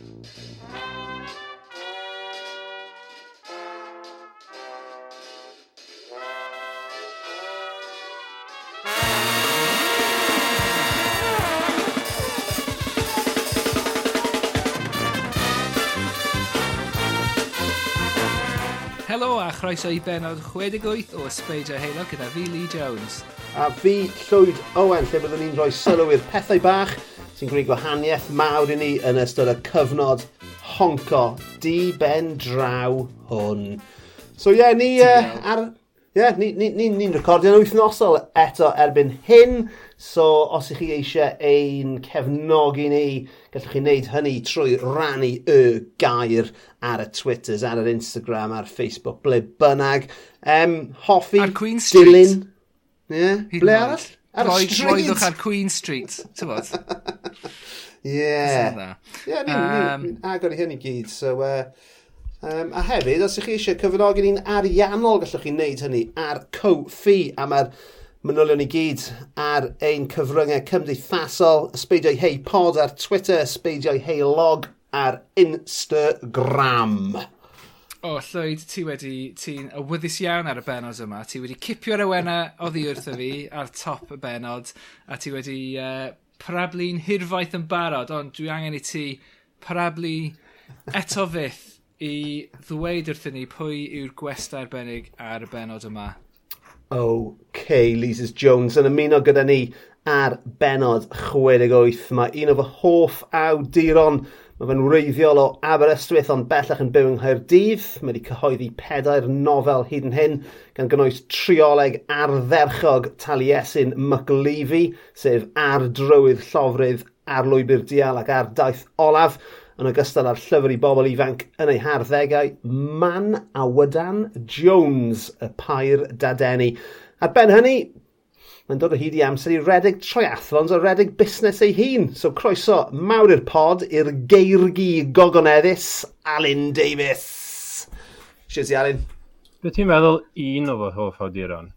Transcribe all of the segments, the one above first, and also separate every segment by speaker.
Speaker 1: Helo a chroeso i benod 68 o Sbeidio Heilo gyda fi Lee Jones.
Speaker 2: A fi Llwyd Owen, lle byddwn ni'n rhoi sylw i'r pethau bach sy'n gwneud gwahaniaeth mawr i ni yn ystod y cyfnod honco di ben draw hwn. So ie, yeah, ni uh, ar... Yeah, ni'n ni, ni, ni recordio'n wythnosol eto erbyn hyn, so os ych chi eisiau ein cefnogi ni, gallwch chi wneud hynny trwy rannu y gair ar y Twitters, ar yr Instagram, ar Facebook, ble bynnag. Um, hoffi, dilyn. Ie, yeah, ble arall? Ar y stryd!
Speaker 1: Roeddwch ar Queen Street, ti'n bod?
Speaker 2: Ie. Ie, ni'n agor i hyn i gyd. So, uh, um, a hefyd, os ych chi eisiau cyfnogi ni'n ariannol, gallwch chi wneud hynny ar co-fi a mae'r manylion i gyd ar ein cyfryngau cymdeithasol, ysbeidiau hei pod ar Twitter, ysbeidiau hei log ar Instagram.
Speaker 1: O, oh, Llywyd, ti wedi, ti'n awyddus iawn ar y benod yma. Ti wedi cipio'r awena oddi wrtho fi ar top y benod, a ti wedi uh, parablu'n hirfaith yn barod, ond dwi angen i ti parablu eto fydd i ddweud wrthyn ni pwy yw'r gwesta arbennig ar y benod yma.
Speaker 2: OK, Lises Jones yn ymuno gyda ni ar benod 68 Mae Un o fy hoff awduron Mae fe'n wreiddiol o Aberystwyth ond bellach yn byw yng Nghaerdydd. Mae wedi cyhoeddi pedair nofel hyd yn hyn gan gynnwys trioleg ardderchog Taliesin Myglifi, sef Ar Drywydd Llofrydd, Ar Lwybr Dial ac Ar Daith Olaf, yn ogystal â'r llyfr i bobl ifanc yn ei harddegau, Man Awydan Jones, y pair dadeni. Ar ben hynny, mae'n dod o hyd i amser i redeg triathlons a redeg busnes ei hun. So croeso mawr i'r pod i'r geirgi gogoneddus, Alun Davis. Siwrs i Alun.
Speaker 3: Beth ti'n meddwl un o fy hoff awduron?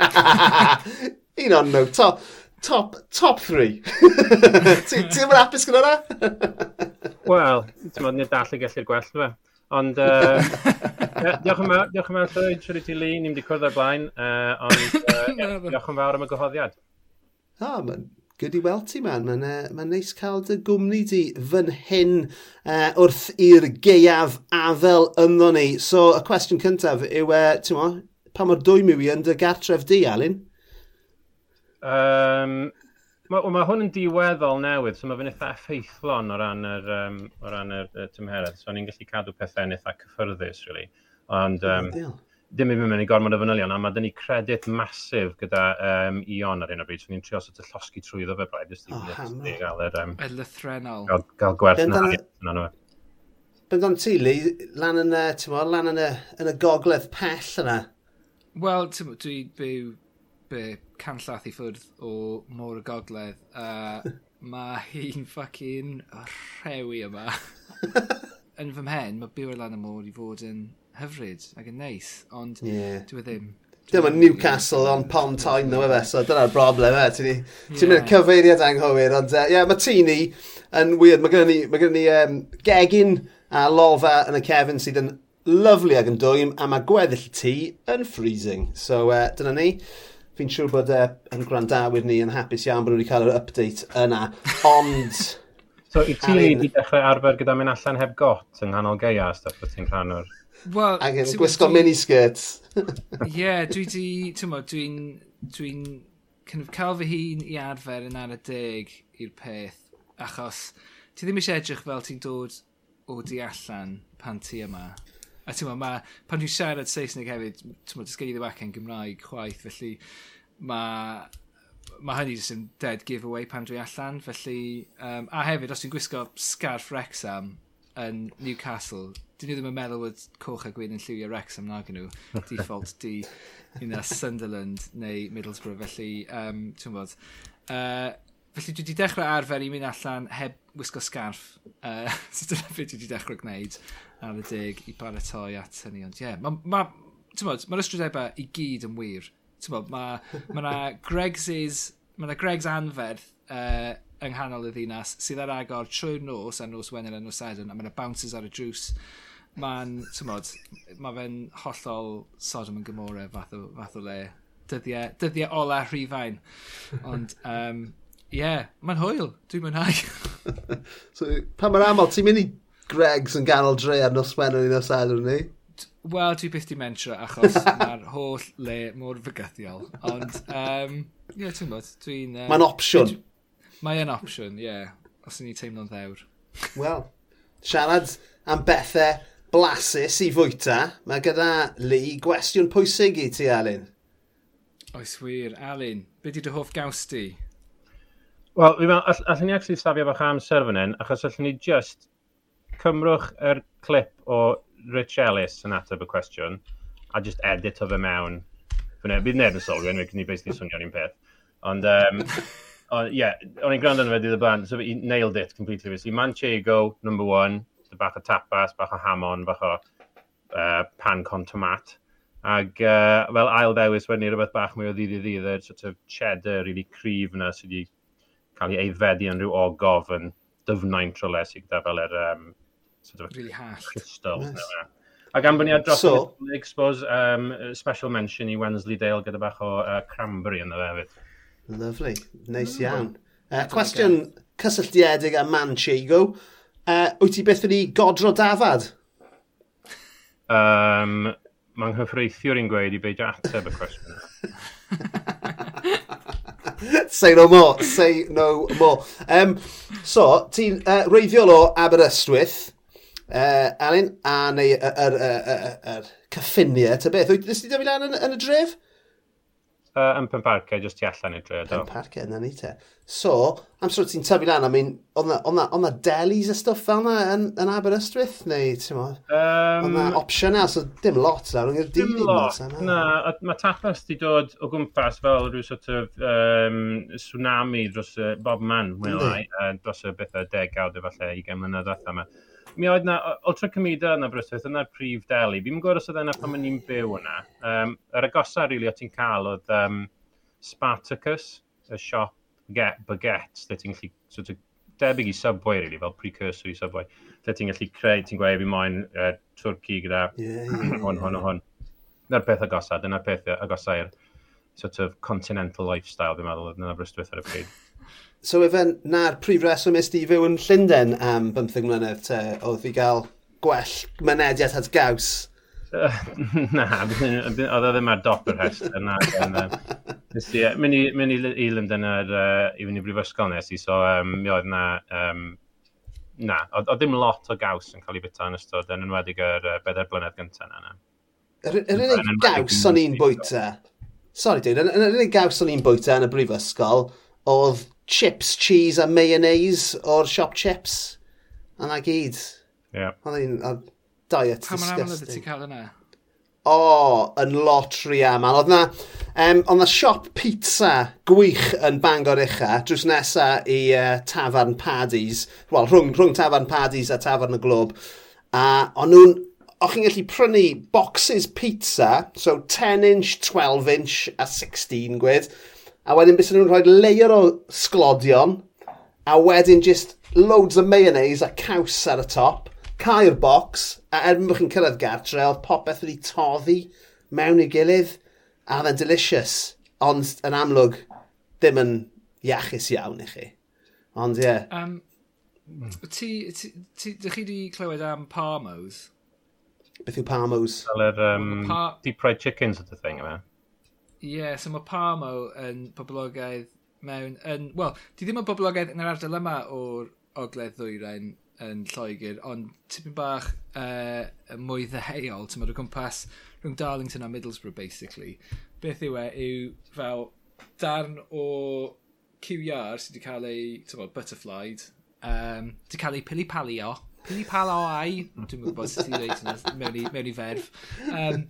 Speaker 2: un o'n nhw. Top, top, top three. ti'n ti mynd apus gyda hwnna?
Speaker 3: Wel, ti'n meddwl nid all i gallu'r gwell fe. Ond, uh, Diolch yn fawr, diolch yn fawr, Llywyd, siwr i ti Lee, ni'n di cwrdd ar blaen, uh, ond uh, diolch yn fawr am y gyhoddiad.
Speaker 2: O, oh, mae'n gyd i weld ti, man. Mae'n uh, ma neis cael dy gwmni di fan hyn uh, wrth i'r geiaf afel ynddo ni. So, y cwestiwn cyntaf yw, uh, ti'n mo, pa mor dwy miwi yn dy gartref di, Alun?
Speaker 3: Um, Mae ma hwn yn diweddol newydd, so mae fe'n eitha effeithlon o ran yr, um, o ran yr, y tymheredd. So, ni'n gallu cadw pethau yn eitha cyffyrddus, really. Ond um, ddim i fi mewn i gormod o fanylion, a mae dyn ni credit masif gyda um, Ion ar un o bryd. So ni'n trio sort o llosgu trwyddo fe braidd, jyst i oh, gael yr... Um,
Speaker 1: Elythrenol.
Speaker 3: Gael, gael gwerth na.
Speaker 2: Bendant ti, Lee, lan yn, mo, lan yn, y, yn y gogledd pell yna?
Speaker 1: Wel, dwi byw be, canllath i ffwrdd o môr y gogledd. Uh, mae hi'n ffucking rhewi yma. yn fy mhen, mae byw ar lan y môr i fod yn hyfryd ac yn neis, ond
Speaker 2: yeah.
Speaker 1: dwi e ddim.
Speaker 2: E Dyma Newcastle on pond time ddo efe, so dyna'r broblem e. Ti'n yeah. mynd cyfeiriad anghywir, ond ie, uh, yeah, mae Tini yn weird. Mae gennym ni, mae gennym ni um, gegin a lolfa yn y cefn sydd yn lyflu ac yn dwym, a mae gweddill tŷ yn freezing. So uh, dyna ni. Fi'n siŵr bod uh, yn gwrandawyr ni yn hapus iawn bod nhw wedi cael yr update yna, ond...
Speaker 3: so i ti
Speaker 2: Arin...
Speaker 3: i dechrau arfer gyda mynd allan heb got yng nghanol geia a stuff bod ti'n rhan o'r...
Speaker 1: Well,
Speaker 2: ac yn gwisgo
Speaker 1: dwi...
Speaker 2: miniskirts.
Speaker 1: Ie, yeah, dwi di, ti'n mo, dwi'n dwi kind of cael fy hun i arfer yn ar y deg i'r peth, achos ti ddim eisiau edrych fel ti'n dod o di allan pan ti yma. A ti'n mo, ma, pan dwi'n siarad Saesneg hefyd, ti'n mo, dysgu i ddim acen Gymraeg chwaith, felly mae mae hynny jyst yn dead giveaway pan dwi allan, felly... Um, a hefyd, os dwi'n gwisgo scarf Rexham, yn Newcastle, dyn nhw ddim yn meddwl bod coch a gwyn yn lliwio Wrexham nag nhw. Default di yna Sunderland neu Middlesbrough. Felly, um, ti'n bod, uh, felly dwi wedi dechrau arfer i mynd allan heb wisgo scarf. Uh, so dyna beth dwi wedi dechrau gwneud ar y dig i baratoi at hynny. Ond ie, yeah, mae'r ma, ma, ma ystrydebau i gyd yn wir. Mae ma, ma Greg's, is, ma Greg's anferth uh, yng nghanol y ddinas sydd ar agor trwy'r nos a nos Wener a nos Edyn a mae'n bounces ar y drws mae'n, tymod, mae fe'n hollol Sodom yn Gymora fath o, fath o le dyddiau, dyddiau ola rhifain ond um, Ie, yeah, mae'n hwyl. Dwi'n mwynhau.
Speaker 2: so, pa mae'r aml, ti'n mynd i Greg's yn ganol dre ar nos Wener i nos Adr ni?
Speaker 1: Wel, dwi byth di mentro achos mae'r holl le mor fygythiol. Ond, um, ie, yeah, ti'n bod, dwi'n... Uh,
Speaker 2: mae'n opsiwn.
Speaker 1: Dwi, Mae e'n opsiwn, ie. Yeah. Os ni'n teimlo'n ddewr.
Speaker 2: Wel, siarad am bethau blasus i fwyta, mae gyda Lee gwestiwn pwysig i ti, Alun.
Speaker 1: Oes wir. Alun, be di dy hoff gaws di?
Speaker 3: Wel, fi'n meddwl, all, allwn ni actually safio bach amser fan hyn, achos allwn ni just cymrwch yr er clip o Rich Ellis yn ateb y cwestiwn, a just edit o fe mewn. Fyne, bydd neb yn sylwi, anyway, cyn ni basically swnio'n un peth. Ond, um, uh, yeah, o'n i'n gwrando yn fe dydd y blaen, so he nailed it completely. Fes Manchego, number one, so bach o tapas, bach o hamon, bach o uh, pan con tomat. Ac uh, fel ail dewis wedyn ni rhywbeth bach mwy o ddydd i ddydd, yr sort of cheddar really cryf yna sydd wedi cael ei eiddfedu yn rhyw ogof yn dyfnain trole sydd gyda fel yr um,
Speaker 1: sort of really crystals.
Speaker 3: Nice. Na. Ac am bod ni ar dros so, expose um, special mention i Wensley Dale gyda bach o uh, cranberry yn y fe hefyd.
Speaker 2: Lovely. Neis nice mm. iawn. Uh, cwestiwn cysylltiedig â Manchego. Uh, wyt ti beth wedi godro dafad?
Speaker 3: Um, Mae'n nghyffreithiwr i'n gweud i beidio ateb y cwestiwn.
Speaker 2: say no more, say no more. Um, so, ti'n uh, reiddiol o Aberystwyth, uh, Alun, a neu yr er, er, er, er, er cyffiniau, ta beth. Wyt ti dod lan yn, yn y dref?
Speaker 3: uh, yn pen parciau, jyst ti allan i dre.
Speaker 2: Pen parciau, na ni te. So, am amser ti'n tyfu lan, I mean, oedd na delis a stuff fel yna yn, yn Aberystwyth, neu ti'n mo? Um, oedd na opsiynau, so dim lot lawr yng Nghyrdydd. Dim
Speaker 3: lot, na. mae tapas di dod o gwmpas fel rhyw sort of um, tsunami dros uh, bob man, mwy o lai, uh, dros y bethau degawd, efallai, 20 mlynedd allan yma mi oedd na, Ultra Comida yn Aberystwyth, yna'r prif deli. Fi'n gwybod os oedd yna pan o'n i'n byw yna. Um, yr agosa, rili, really, o ti'n cael oedd um, Spartacus, y siop get, baguettes, lle ti'n gallu, sort of, debyg i Subway, really, fel precursor i Subway, lle ti'n gallu creu, ti'n gweud fi moyn uh, Twrci gyda yeah, yeah, hwn, hwn, hwn. Dyna'r peth agosa, dyna'r peth agosa i'r sort of continental lifestyle, fi'n meddwl, yn Aberystwyth ar y pryd
Speaker 2: so efe na'r prif reswm ysdi i fyw yn Llundain am 15 mlynedd te, oedd fi gael gwell mynediad at gaws.
Speaker 3: na, oedd o ddim ar dop yr rhestr, na. Mynd i, mynd i London ar, uh, i fynd i brifysgol nes i, so um, mi oedd na, um, na, oedd ddim lot o gaws yn cael ei bita yn ystod, yn enwedig yr uh, bedair blynedd gyntaf na.
Speaker 2: Yr unig gaws o'n i'n bwyta, sorry dweud, yr unig gaws o'n i'n bwyta yn y brifysgol, oedd chips, cheese a mayonnaise o'r shop chips. A na gyd.
Speaker 3: Yeah.
Speaker 2: Oedd hi'n diet
Speaker 1: Pan disgusting. Pa mae'n amlwg ti cael yna?
Speaker 2: O, oh, yn lot rhi man. Oedd na, um, oedd na siop pizza gwych yn Bangor ucha, drws nesa i e, uh, tafarn Paddy's. Wel, rhwng, rhwng tafarn Paddy's a tafarn y glob. A o'n nhw'n o'ch chi'n gallu prynu boxes pizza, so 10 inch, 12 inch a 16 gwed, a wedyn bys nhw'n rhoi layer o sglodion, a wedyn just loads of mayonnaise a caws ar y top, cair box, a erbyn bod chi'n cyrraedd gartre, oedd popeth wedi toddi mewn i gilydd, a oedd e'n delicious, ond yn amlwg ddim yn iachus iawn i chi. Ond ie. Yeah. Um,
Speaker 1: ti, ti, ti, dych chi wedi clywed am parmos?
Speaker 2: Beth yw parmos?
Speaker 3: Fel yr um, pa... deep fried chickens at the thing yma.
Speaker 1: Ie, yeah, so mae Parmo yn boblogaidd mewn... Yn, Wel, di ddim yn boblogaidd yn yr ardal yma o'r ogledd ddwyrain yn Lloegr, ond tipyn bach uh, mwy ddeheuol, ti'n meddwl, gwmpas rhwng Darlington a Middlesbrough, basically. Beth yw e, yw fel darn o QR sydd wedi cael ei, ti'n meddwl, butterflied, um, wedi cael ei pili-palio, pili-palo ai, dwi'n gwybod sut ti'n dweud mewn mewn i ferf, um,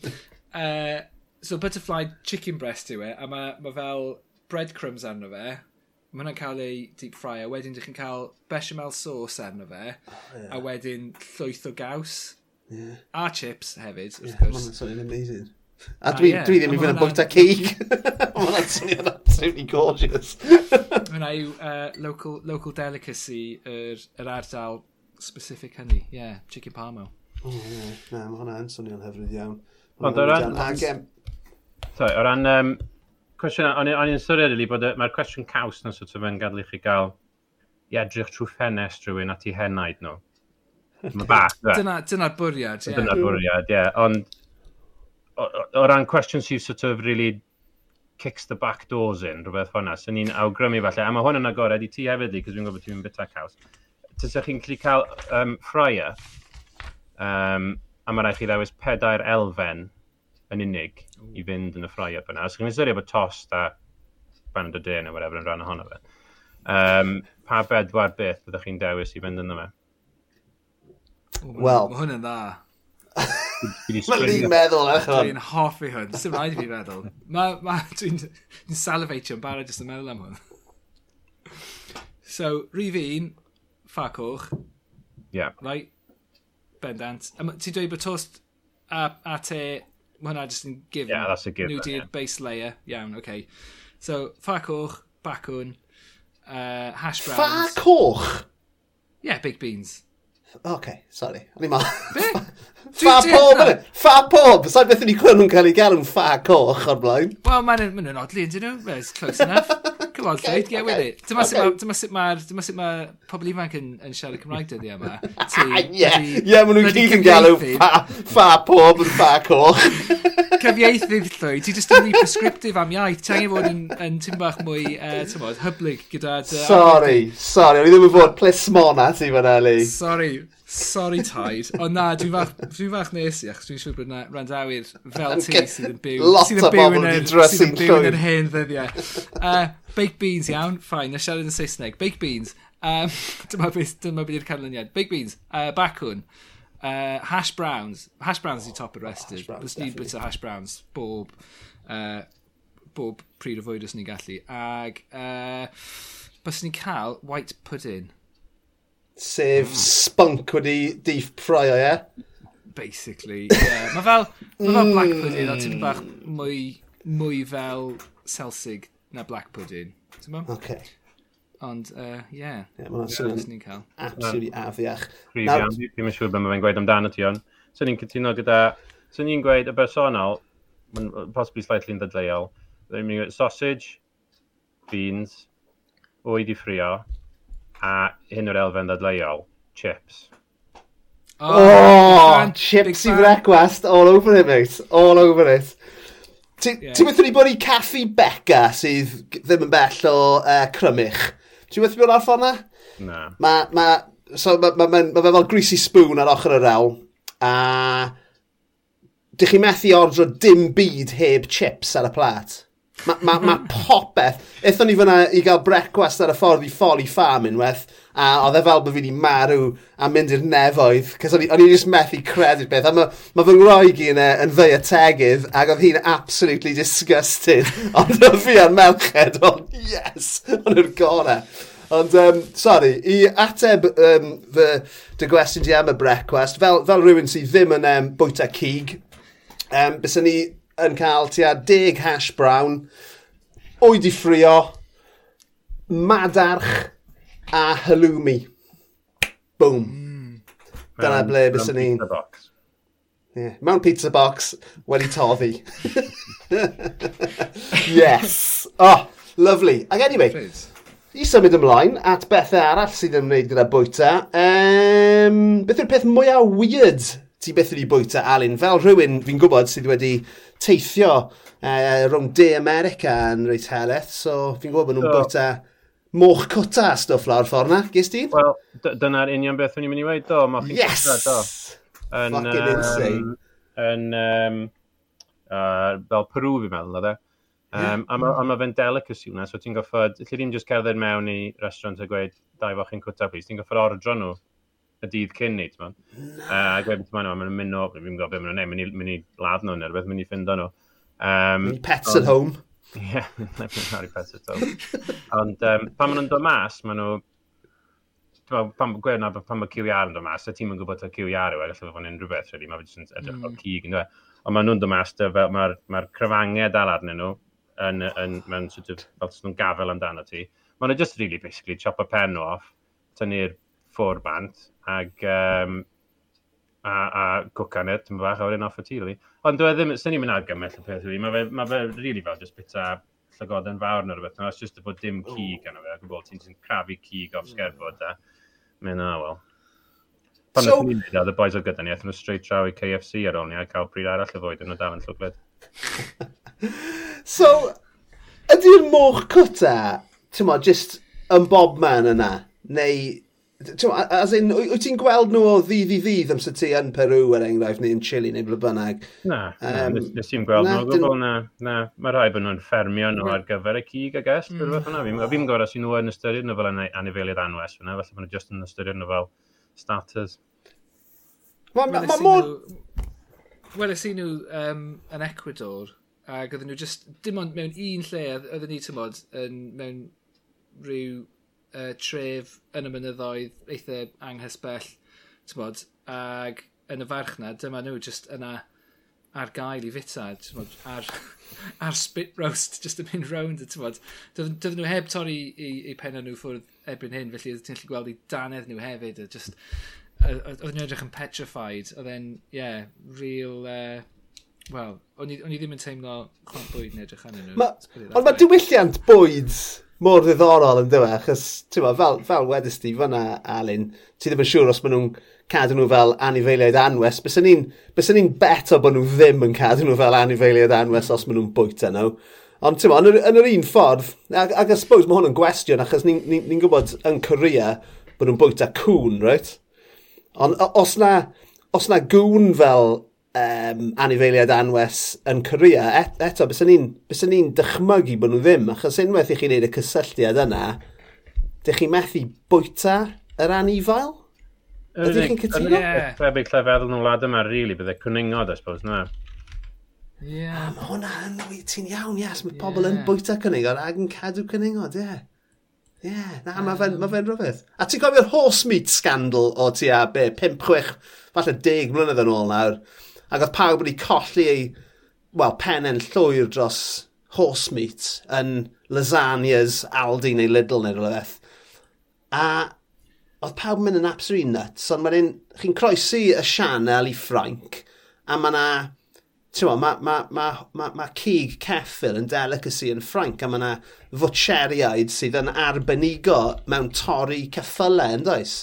Speaker 1: uh, so butterfly chicken breast yw e, a mae ma fel breadcrumbs arno fe, mae hwnna'n cael ei deep fry, a wedyn ydych chi'n cael bechamel sauce arno fe, oh, yeah. a wedyn llwyth o gaws, yeah. a chips hefyd, wrth yeah, gwrs.
Speaker 2: Mae'n amazing. A ah, dwi, ah, yeah. dwi ddim yn fynd yn bwyta cig. Mae'n swnio'n absolutely gorgeous.
Speaker 1: Hwna yw uh, local, local delicacy yr, yr ardal specific hynny. Yeah, chicken parmo.
Speaker 2: Oh, yeah. Na, mae hwnna'n swnio'n hyfryd iawn.
Speaker 3: Ond o ran... Sorry, o ran um, cwestiwn, o'n i'n syriad i bod mae'r cwestiwn caws na sort of yn gadw i chi gael i edrych trwy ffenest rhywun at i henaid nhw. Mae bach,
Speaker 1: dda. Dyna'r bwriad, ie.
Speaker 3: Dyna'r bwriad, ie. Ond o, o, o ran cwestiwn sy'n sort of really kicks the back doors in, rhywbeth hwnna. So ni'n awgrymu falle, a mae hwn yn agored i ti hefyd i, cos fi'n gwybod ti'n mynd bita caws. Tysach chi'n gallu cael um, ffraia, um, a mae rhaid chi ddewis pedair elfen yn unig i fynd yn y ffrau up yna. Os chi'n ystyried bod tost a band o dyn neu whatever yn rhan ohono fe, um, pa bedwar beth byddwch chi'n dewis i fynd yno fe?
Speaker 2: Wel...
Speaker 1: Mae hwnna'n dda.
Speaker 2: Mae ni'n meddwl eich hwn.
Speaker 1: Dwi'n hoffi hwn. Dwi'n rhaid i fi feddwl. Dwi'n salifatio yn barod jyst yn meddwl am hwn. So, rhif un, ffa coch.
Speaker 3: Yeah.
Speaker 1: Right? Bendant. Ti'n dweud bod tost a, a te mae hwnna just yn given.
Speaker 3: Yeah, that's a given.
Speaker 1: Nhw di'r
Speaker 3: yeah.
Speaker 1: base layer. Iawn. Okay. So, ffa coch, bacwn, uh, hash browns.
Speaker 2: Ffa coch?
Speaker 1: Yeah, baked beans.
Speaker 2: OK, sorry. O'n i ma...
Speaker 1: Be?
Speaker 2: ffa pob, ffa pob! Sa'n beth ni clywed nhw'n cael ei gael yn ffa coch o'r blaen?
Speaker 1: Wel, maen ma odli, ydyn nhw? It's close enough. come on, okay, get with it. Dyma
Speaker 2: okay.
Speaker 1: sut mae'r dyma sut ma pobl ifanc yn, yn siarad Cymraeg dyddi yma.
Speaker 2: Ie, yeah, maen nhw'n gyd yn galw ffa pob yn ffa coch.
Speaker 1: Cyfieithydd llwy, ti jyst yn prescriptive am iaith. Ti angen fod yn, yn tym bach mwy, e, uh, ti'n bod, hyblyg gyda... Uh,
Speaker 2: sorry, sorry, o'n i ddim yn fod plismona ti fan Eli.
Speaker 1: Sorry. Sorry, Tide. Ond na, dwi'n fach, dwi fach nes i, achos dwi'n siŵr bod yna randawyr fel ti sydd yn byw.
Speaker 2: Lot o bobl
Speaker 1: yn
Speaker 2: wedi
Speaker 1: Sydd yn byw yn yr hen ddyddiau. Uh, baked beans iawn, ffain, na siarad yn Saesneg. Baked beans. Um, dyma beth dyma beth yw'r canlyniad. Baked beans, uh, bacwn, uh, hash browns. Hash browns oh, top arrested.
Speaker 2: y restr.
Speaker 1: Os ni'n bwyta hash browns bob, uh, bob pryd o fwyd os ni'n gallu. Ag uh, bys ni'n cael white pudding.
Speaker 2: Sef hmm. Spunk wedi diff praio, ie?
Speaker 1: Basically, yeah. Mae fel, ma fel Black hmm. Pudding, a ti'n bach mwy, mwy fel Selsig na Black Pudding. Ti'n Oce.
Speaker 2: Okay.
Speaker 1: Ond, uh, yeah.
Speaker 2: Ie, yeah,
Speaker 1: mae'n
Speaker 2: swnio'n
Speaker 1: cael.
Speaker 2: absolutely afiach.
Speaker 3: Rhyfian, ddim yn siŵr beth mae'n gweud amdano ti on. So ni'n cytuno gyda, so ni'n gweud y bersonol, possibly slightly yn ddadleol, ddim yn gweud sausage, beans, oed i ffrio, a hyn o'r elfen ddadleuol, chips.
Speaker 2: Oh,
Speaker 1: oh fan,
Speaker 2: chips i brecwast all over it, mate. All over it. Ti'n
Speaker 1: yeah.
Speaker 2: ti meddwl bod i caffi Becca sydd ddim yn bell o e, uh, crymich? Ti'n meddwl bod ar ffordd na?
Speaker 3: Na.
Speaker 2: Mae ma, so, ma, ma, ma, ma fel greasy spoon ar ochr y el. A dych chi methu ordro dim byd heb chips ar y plat. Mae ma, ma popeth. Eithon ni fyna i gael brecwast ar y ffordd i Folly Farm unwaith, a oedd e fel bod fi wedi marw a mynd i'r nefoedd, cos o'n i just methu credu'r beth. A mae ma fy ngroeg i yna e, yn fwy y tegydd, ac oedd hi'n absolutely disgusted. Ond oedd fi ar melched, ond yes, ond yw'r gorau. Ond, um, sorry, i ateb um, fy dy gwestiwn di am y brecwast, fel, fel rhywun sydd ddim yn um, bwyta cig, um, bys ni yn cael tua deg hash brown, oed i ffrio, madarch a halloumi. Boom. Mm.
Speaker 3: Dyna
Speaker 2: ble bys
Speaker 3: yn un.
Speaker 2: Yeah. Mewn pizza box wedi toddi. yes. Oh, lovely. Ac anyway,
Speaker 1: Please.
Speaker 2: i symud ymlaen at bethau arall sydd yn wneud gyda bwyta. Um, beth yw'r peth mwyaf weird ti beth wedi bwyta, Alun? Fel rhywun fi'n gwybod sydd wedi teithio uh, rhwng De America yn reit heleth, so fi'n gwybod bod nhw'n
Speaker 3: so,
Speaker 2: bwyta moch cwta a stwff lawr ffordd na, ges ti?
Speaker 3: Wel, dyna'r union beth o'n i'n mynd i weid, do, moch
Speaker 2: yes!
Speaker 3: cwta, do. Yn,
Speaker 2: Fucking
Speaker 3: um,
Speaker 2: insane.
Speaker 3: Yn, um, uh, fel Peru fi'n meddwl, oedd e. Um, a mae ma fe'n delicacy hwnna, so ti'n goffod, lle ddim just cerdded mewn i restaurant a gweud, dau foch chi'n cwta, please, ti'n goffod ordro nhw y dydd cyn ni, ti'n A uh, gwedyn ti'n ma'n nhw, mynd o, fi'n gwybod beth maen nhw'n neud, mynd i ladd nhw neu rhywbeth, mynd i ffindo nhw. Um,
Speaker 2: pets at home.
Speaker 3: Ie, yeah, pets at home. Ond um, pan maen nhw'n dod mas, maen nhw, pan gwedyn na, pan mae QR yn dod mas, a ti'n mynd gwybod o QR yw, efallai fo'n unrhyw beth, really, mae fe jyst yn edrych mm. o'r cig, ynddo e? Ond maen nhw'n dod mas, mae'r ma cryfangau dal arnyn nhw, yn, yn, mewn sort of, fel nhw'n gafel amdano ti. Maen nhw just really basically chop a pen off, tynnu'r ffwr bant, ag um, a, a cwcan e, ti'n bach, a wedyn off y tu, really. Ond dwi e ddim, sy'n ni'n mynd argymell y peth, really. Mae fe, ma fe really fel just bita llygoden fawr neu rhywbeth. No, it's just bod dim cig hmm. gan o fe, ac yn bod ti'n crafu cig off hmm. sgerfod, a mae'n, na, wel, Pan so, ni'n mynd, y boys o gyda ni, aethon nhw straight draw i KFC ar ôl ni, a cael bryd arall y fwyd yn y dal yn llwgled.
Speaker 2: so, ydy'r moch cwta, ti'n mo, just yn bob man yna, neu As in, wyt ti'n gweld nhw o ddydd i ddydd amser ti yn Peru, er enghraifft, neu yn Chile, neu ble bynnag?
Speaker 3: Na, um, nes i'n gweld nhw. o Gwbl na, na, mae rhai bod nhw'n ffermio nhw mhm. ar gyfer y cig, I guess, mm. rhywbeth yna. Fi'n fi gwybod os nhw yn ystyried nhw fel anifeiliad anwes, fyna, felly maen nhw just yn ystyried nhw fel starters.
Speaker 2: Mae ma, mor...
Speaker 1: Weles i nhw um, yn Ecuador, ac oedden nhw just, dim ond mewn un lle, oedden ni tymod, yn, mewn rhyw uh, tref yn y mynyddoedd eitha anghysbell, bod, ag yn y farchnad, dyma nhw just yna ar gael i fita, bod, ar, ar spit roast, just yn mynd rownd, bod. Dydyn nhw heb torri i, i penna nhw ffwrdd ebyn hyn, felly ti'n gallu gweld i danedd nhw hefyd, a just, oedd nhw edrych yn petrified, oedd e'n, yeah, real, uh, Wel, o'n i, ddim yn teimlo chwant bwyd yn edrych anyn nhw.
Speaker 2: Ond mae diwylliant bwyd mor ddiddorol yn dweud, achos ma, fel, fel wedys ti fyna, Alun, ti ddim yn siŵr os maen nhw'n cadw nhw fel anifeiliaid anwes. Bys ni'n ni beto bod nhw ddim yn cadw nhw fel anifeiliaid anwes os maen nhw'n bwyta nhw. Ond ti'n yn, yn yr un ffordd, ac, ac I suppose mae hwn yn gwestiwn, achos ni'n ni, ni, ni gwybod yn Corea bod nhw'n bwyta cwn, right? Ond os na, os na gwn fel um, anifeiliad anwes yn Korea, Et, eto, bys ni'n ni dychmygu bod nhw ddim, achos unwaith i chi wneud y cysylltiad yna, dych chi methu bwyta yr anifail? Ydych chi'n cytuno?
Speaker 3: Ie. yeah. lle feddwl nhw'n lad yma, really, bydde cwningod, I suppose, na.
Speaker 2: Ie. Yeah. Mae hwnna yn wyt ti'n iawn, yes, mae yeah. pobl yn bwyta cwningod ac yn cadw cwningod, ie. Yeah. Ie, yeah, na, mae fe'n ma fe rhywbeth. A ti'n cofio'r horse meat scandal o ti a be, 5-6, falle 10 mlynedd yn ôl nawr, Ac oedd pawb wedi colli ei, wel, penen llwyr dros horse meat yn lasagnas, Aldi neu Lidl neu rhywbeth. A oedd pawb yn mynd yn absolutely nuts, ond mae'n chi'n croesi y sianel i Ffrainc, a mae yna, ti'n mo, mae ma, ma, ma, ma cig ceffil yn delicacy yn Ffrainc, a mae yna fwtseriaid sydd yn arbenigo mewn torri ceffylau, yn does?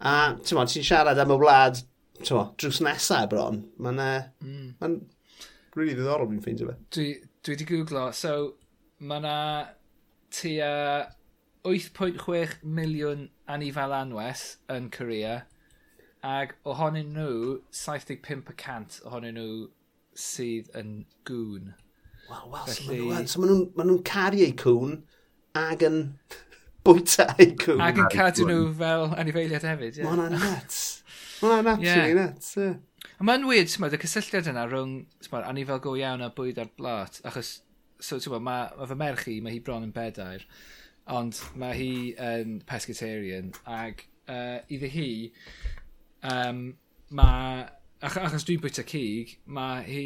Speaker 2: A ti'n mo, ti'n siarad am y wlad tywa, drws nesaf bron. Mae'n mm. ma really ddiddorol fi'n ffeindio fe.
Speaker 1: Dwi, dwi wedi googlo, so mae yna tua 8.6 miliwn anifal anwes yn Korea, ac ohonyn nhw, 75% ohonyn nhw sydd yn gŵn.
Speaker 2: Wel, wel, Felly... so maen nhw'n so ma nhw caru eu cwn ag yn bwyta eu cwn.
Speaker 1: Ag yn cadw nhw fel anifeiliad hefyd,
Speaker 2: ie. Yeah. hwnna'n nuts. Mae'n absolutely yeah. nuts, ie. Yeah.
Speaker 1: Mae'n weird, ti'n y cysylltiad yna rhwng smod, anifel go iawn a bwyd ar blat, achos so, ti'n mae ma fy merch i, mae hi bron yn bedair, ond mae hi yn pescatarian, ag uh, iddi hi, um, mae, ach, achos dwi'n bwyta cig, mae hi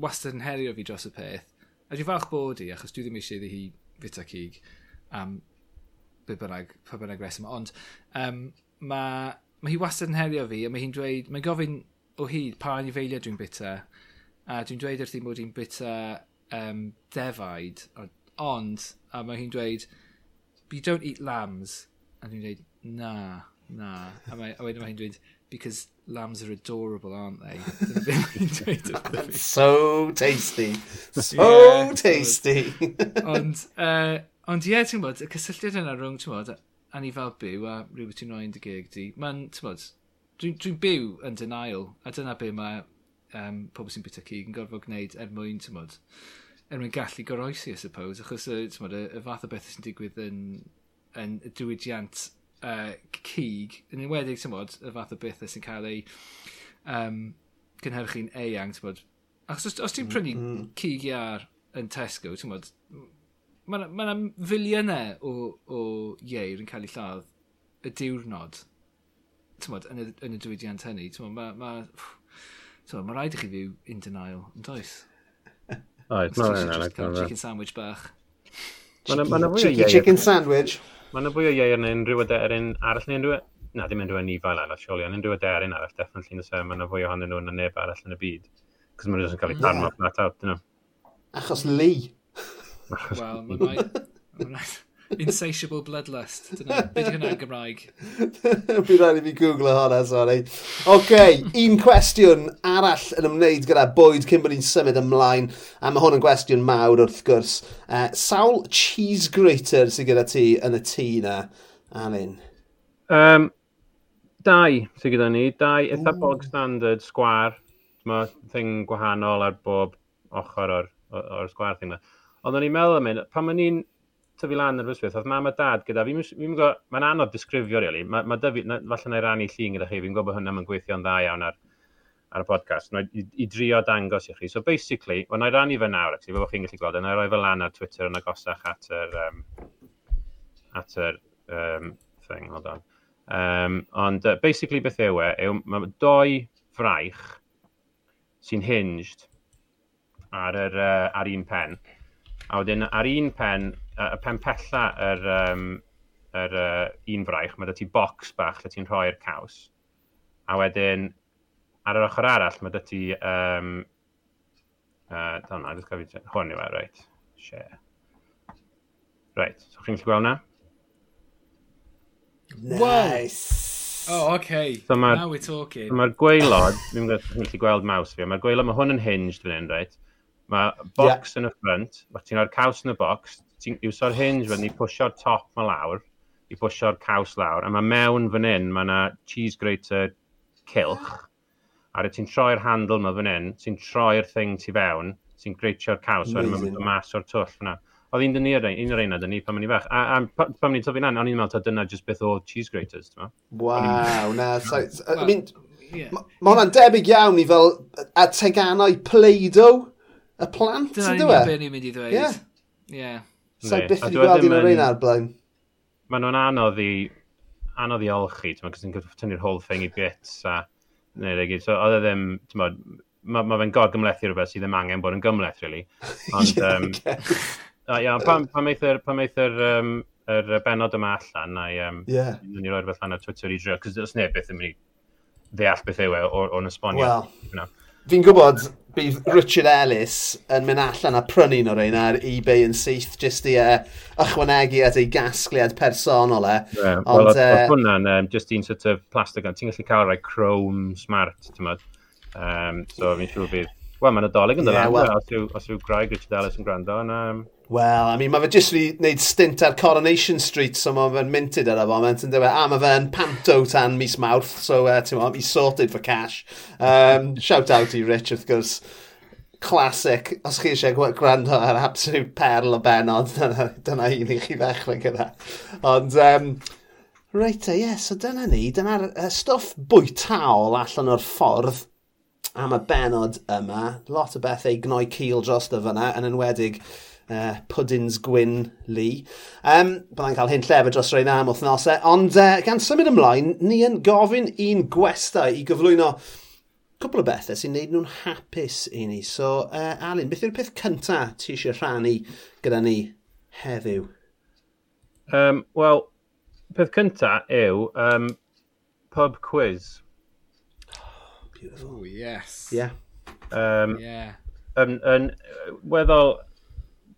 Speaker 1: wastad yn herio fi dros y peth, a dwi'n falch bod i, achos dwi ddim eisiau iddi hi fita cig, am um, be bynnag, pa bynnag reswm, ond um, mae mae hi wastad yn herio fi, a mae hi'n dweud, mae'n gofyn o hyd pa anifeiliad dwi'n bita, a dwi'n dweud wrth i mod i'n bita um, defaid, ond, a mae hi'n dweud, you don't eat lambs, a dwi'n dweud, na, na, a, mae, a wedyn mae hi'n dweud, because lambs are adorable, aren't they?
Speaker 2: so tasty. So yeah, tasty.
Speaker 1: ond, uh, ond ie, yeah, ti'n bod, y cysylltiad yna rhwng, ti'n bod, anifal byw a rhywbeth ti'n rhoi'n dy gig di, mae'n, ti'n bod, dwi'n dwi byw yn denial, a dyna be mae um, pobl sy'n bita cig yn gorfod gwneud er mwyn, ti'n bod, er mwyn gallu goroesi, I suppose, achos y, bod, y, y fath o beth sy'n digwydd yn, yn diwydiant uh, cig, yn enwedig, ti'n bod, y fath o beth sy'n cael ei um, cynhyrchu'n eang, ti'n bod, achos os, os ti'n prynu mm -hmm. cig iar yn Tesco, ti'n bod, Mae yna ma filiynau o, o ieir yn cael ei lladd y diwrnod tymod, yn, y, yn y diwydiant hynny. Tymod, mae ma, ma, ma rhaid i chi fyw in denial, yn does?
Speaker 3: Oed, mae'n rhaid.
Speaker 1: Chicken sandwich bach.
Speaker 3: Chicken, ma na, ma na chicken,
Speaker 2: chicken sandwich.
Speaker 3: Mae yna fwy o ieir yn unrhyw aderyn arall neu unrhyw... E- na, dim unrhyw anifail arall, sioli, ond unrhyw aderyn arall, definitely, nes mae yna fwy ohonyn nhw na neb arall yn y byd. Cos mae'n rhywbeth yn cael ei yeah.
Speaker 2: tarmo
Speaker 3: flat out, dyn nhw.
Speaker 2: Achos Lee.
Speaker 1: Wel, mae'n rhaid... Right. Insatiable bloodlust. Dyna, beth hwnna'n Gymraeg?
Speaker 2: Bydd rhaid i fi googlo e hwnna, sori. OK, un cwestiwn arall yn ymwneud gyda bwyd cyn bod ni'n symud ymlaen, a mae hwn yn gwestiwn mawr wrth gwrs. Uh, sawl cheese grater sydd gyda ti yn y tŷ na, Alun?
Speaker 3: Um, dau sydd gyda ni, dau eitha bog standard sgwar, mae thing gwahanol ar bob ochr o'r, or, or sgwar thing na. Ond o'n i'n meddwl am hyn, pan o'n i'n tyfu lan ar fysbeth, oedd mam a dad gyda, fi'n gwybod, mae'n anodd disgrifio, really. Mae ma dyfu, na, falle na'i rannu llun gyda chi, fi'n gwybod bod hwnna mae'n gweithio'n dda iawn ar, ar y podcast, no, i, i, drio dangos i chi. So basically, wel, na'i rannu fe nawr, actually, bod chi'n gallu gweld, na'i roi fe lan ar Twitter yn agosach at yr, um, at yr um, thing, hold on. Um, ond uh, basically beth yw e, yw mae doi fraich sy'n hinged ar, yr, uh, ar un pen. A wedyn ar un pen, y pen pella yr, um, yr uh, un fraich, mae ti bocs bach lle ti'n rhoi'r caws. A wedyn ar yr ochr arall mae ti... Um, uh, Dyna, na, jyst gofio... Hwn yw e, reit. Share. Reit, so chi'n gallu gweld na?
Speaker 2: Nice! Wow.
Speaker 1: Oh, okay.
Speaker 3: So ma,
Speaker 1: Now we're talking.
Speaker 3: So Mae'r gwaelod, dwi'n gallu gweld maws fi, mae'r gweilod, mae hwn yn hinged fan hyn, reit? Mae box yeah. yn y ffrant, mae ti'n rhoi'r caws yn y box, ti'n iwso'r hinge fan i pwysio'r top ma lawr, i pwysio'r caws lawr, a mae mewn fan hyn, mae yna cheese grater cilch, a rydw ti'n troi'r handle ma fan hyn, ti'n troi'r thing tu fewn, ti'n greitio'r caws, a mae'n mynd mas o'r twll fyna. Oedd un dyn ni, un o'r ein ni pan o'n i fach. A, a pan o'n i'n tyfu lan, o'n i'n meddwl ta dyna just beth o cheese graters. ti'n
Speaker 2: Waw, na. So, I mean, Mae hwnna'n debyg iawn i fel a teganau Play-Doh y plant,
Speaker 1: yn
Speaker 2: dweud?
Speaker 1: Dyna
Speaker 2: e?
Speaker 1: ni'n mynd i ddweud.
Speaker 2: Ie.
Speaker 1: Yeah.
Speaker 2: Yeah.
Speaker 3: So,
Speaker 2: byth wedi
Speaker 3: e
Speaker 2: gweld un o'r un arblaen.
Speaker 3: Mae nhw'n anodd i anodd i olchi, ti'n meddwl, cos tynnu'r whole thing i bits a neud ei gyd. So, oedd e ddim, ti'n meddwl, mae ma fe'n god gymlethu rhywbeth sydd ddim angen bod yn gymleth, really. Ond, um, a, ia, pan, pan meith'r pan meith'r um, er benod yma allan, na i, um,
Speaker 2: yeah.
Speaker 3: ni roi'r beth lan ar Twitter i drio, cos os neb beth yn mynd i ddeall beth yw e o'n esbonio.
Speaker 2: Well.
Speaker 3: You know
Speaker 2: fi'n gwybod bydd Richard Ellis yn mynd allan a prynu nhw rhain ar eBay yn syth jyst i uh, ychwanegu at ei gasgliad personol e.
Speaker 3: Yeah,
Speaker 2: Ond,
Speaker 3: well,
Speaker 2: uh,
Speaker 3: e, hwnna'n e, um, just un sort of plastig, ti'n gallu cael rai chrome smart, ti'n modd. Um, so fi'n siŵr bydd... wel mae'n adolyg yn dod yeah, well, os yw, os yw Graig Richard Ellis yn gwrando, and, um,
Speaker 2: Wel, I mean, mae fe jyst wedi gwneud stint ar Coronation Street, so mae fe'n minted ar y foment, yn dweud, a mae fe'n panto tan mis mawrth, so, uh, ti'n meddwl, he's sorted for cash. Um, shout out i Rich, wrth gwrs, classic, os chi eisiau gwrando ar absolute perl o benod, dyna, dyna un i chi ddechrau gyda. Ond, um, reit, ie, yeah, so dyna ni, dyna'r uh, stwff bwytaol allan o'r ffordd am y benod yma. Lot o bethau gnoi cil dros dy fyna, yn enwedig uh, Puddins Gwyn Lee. Um, Byddai'n cael hyn llefyd dros rhaid am wythnosau, ond uh, gan symud ymlaen, ni yn gofyn un gwestau i gyflwyno cwbl o bethau sy'n neud nhw'n hapus i ni. So, uh, Alun, beth yw'r peth cyntaf ti eisiau rhannu gyda ni heddiw?
Speaker 3: Um, Wel, peth cyntaf yw um, pub quiz.
Speaker 2: Oh, beautiful.
Speaker 1: Oh, yes.
Speaker 2: Yeah.
Speaker 3: Um,
Speaker 1: yeah.
Speaker 3: Yn, um, yn weddol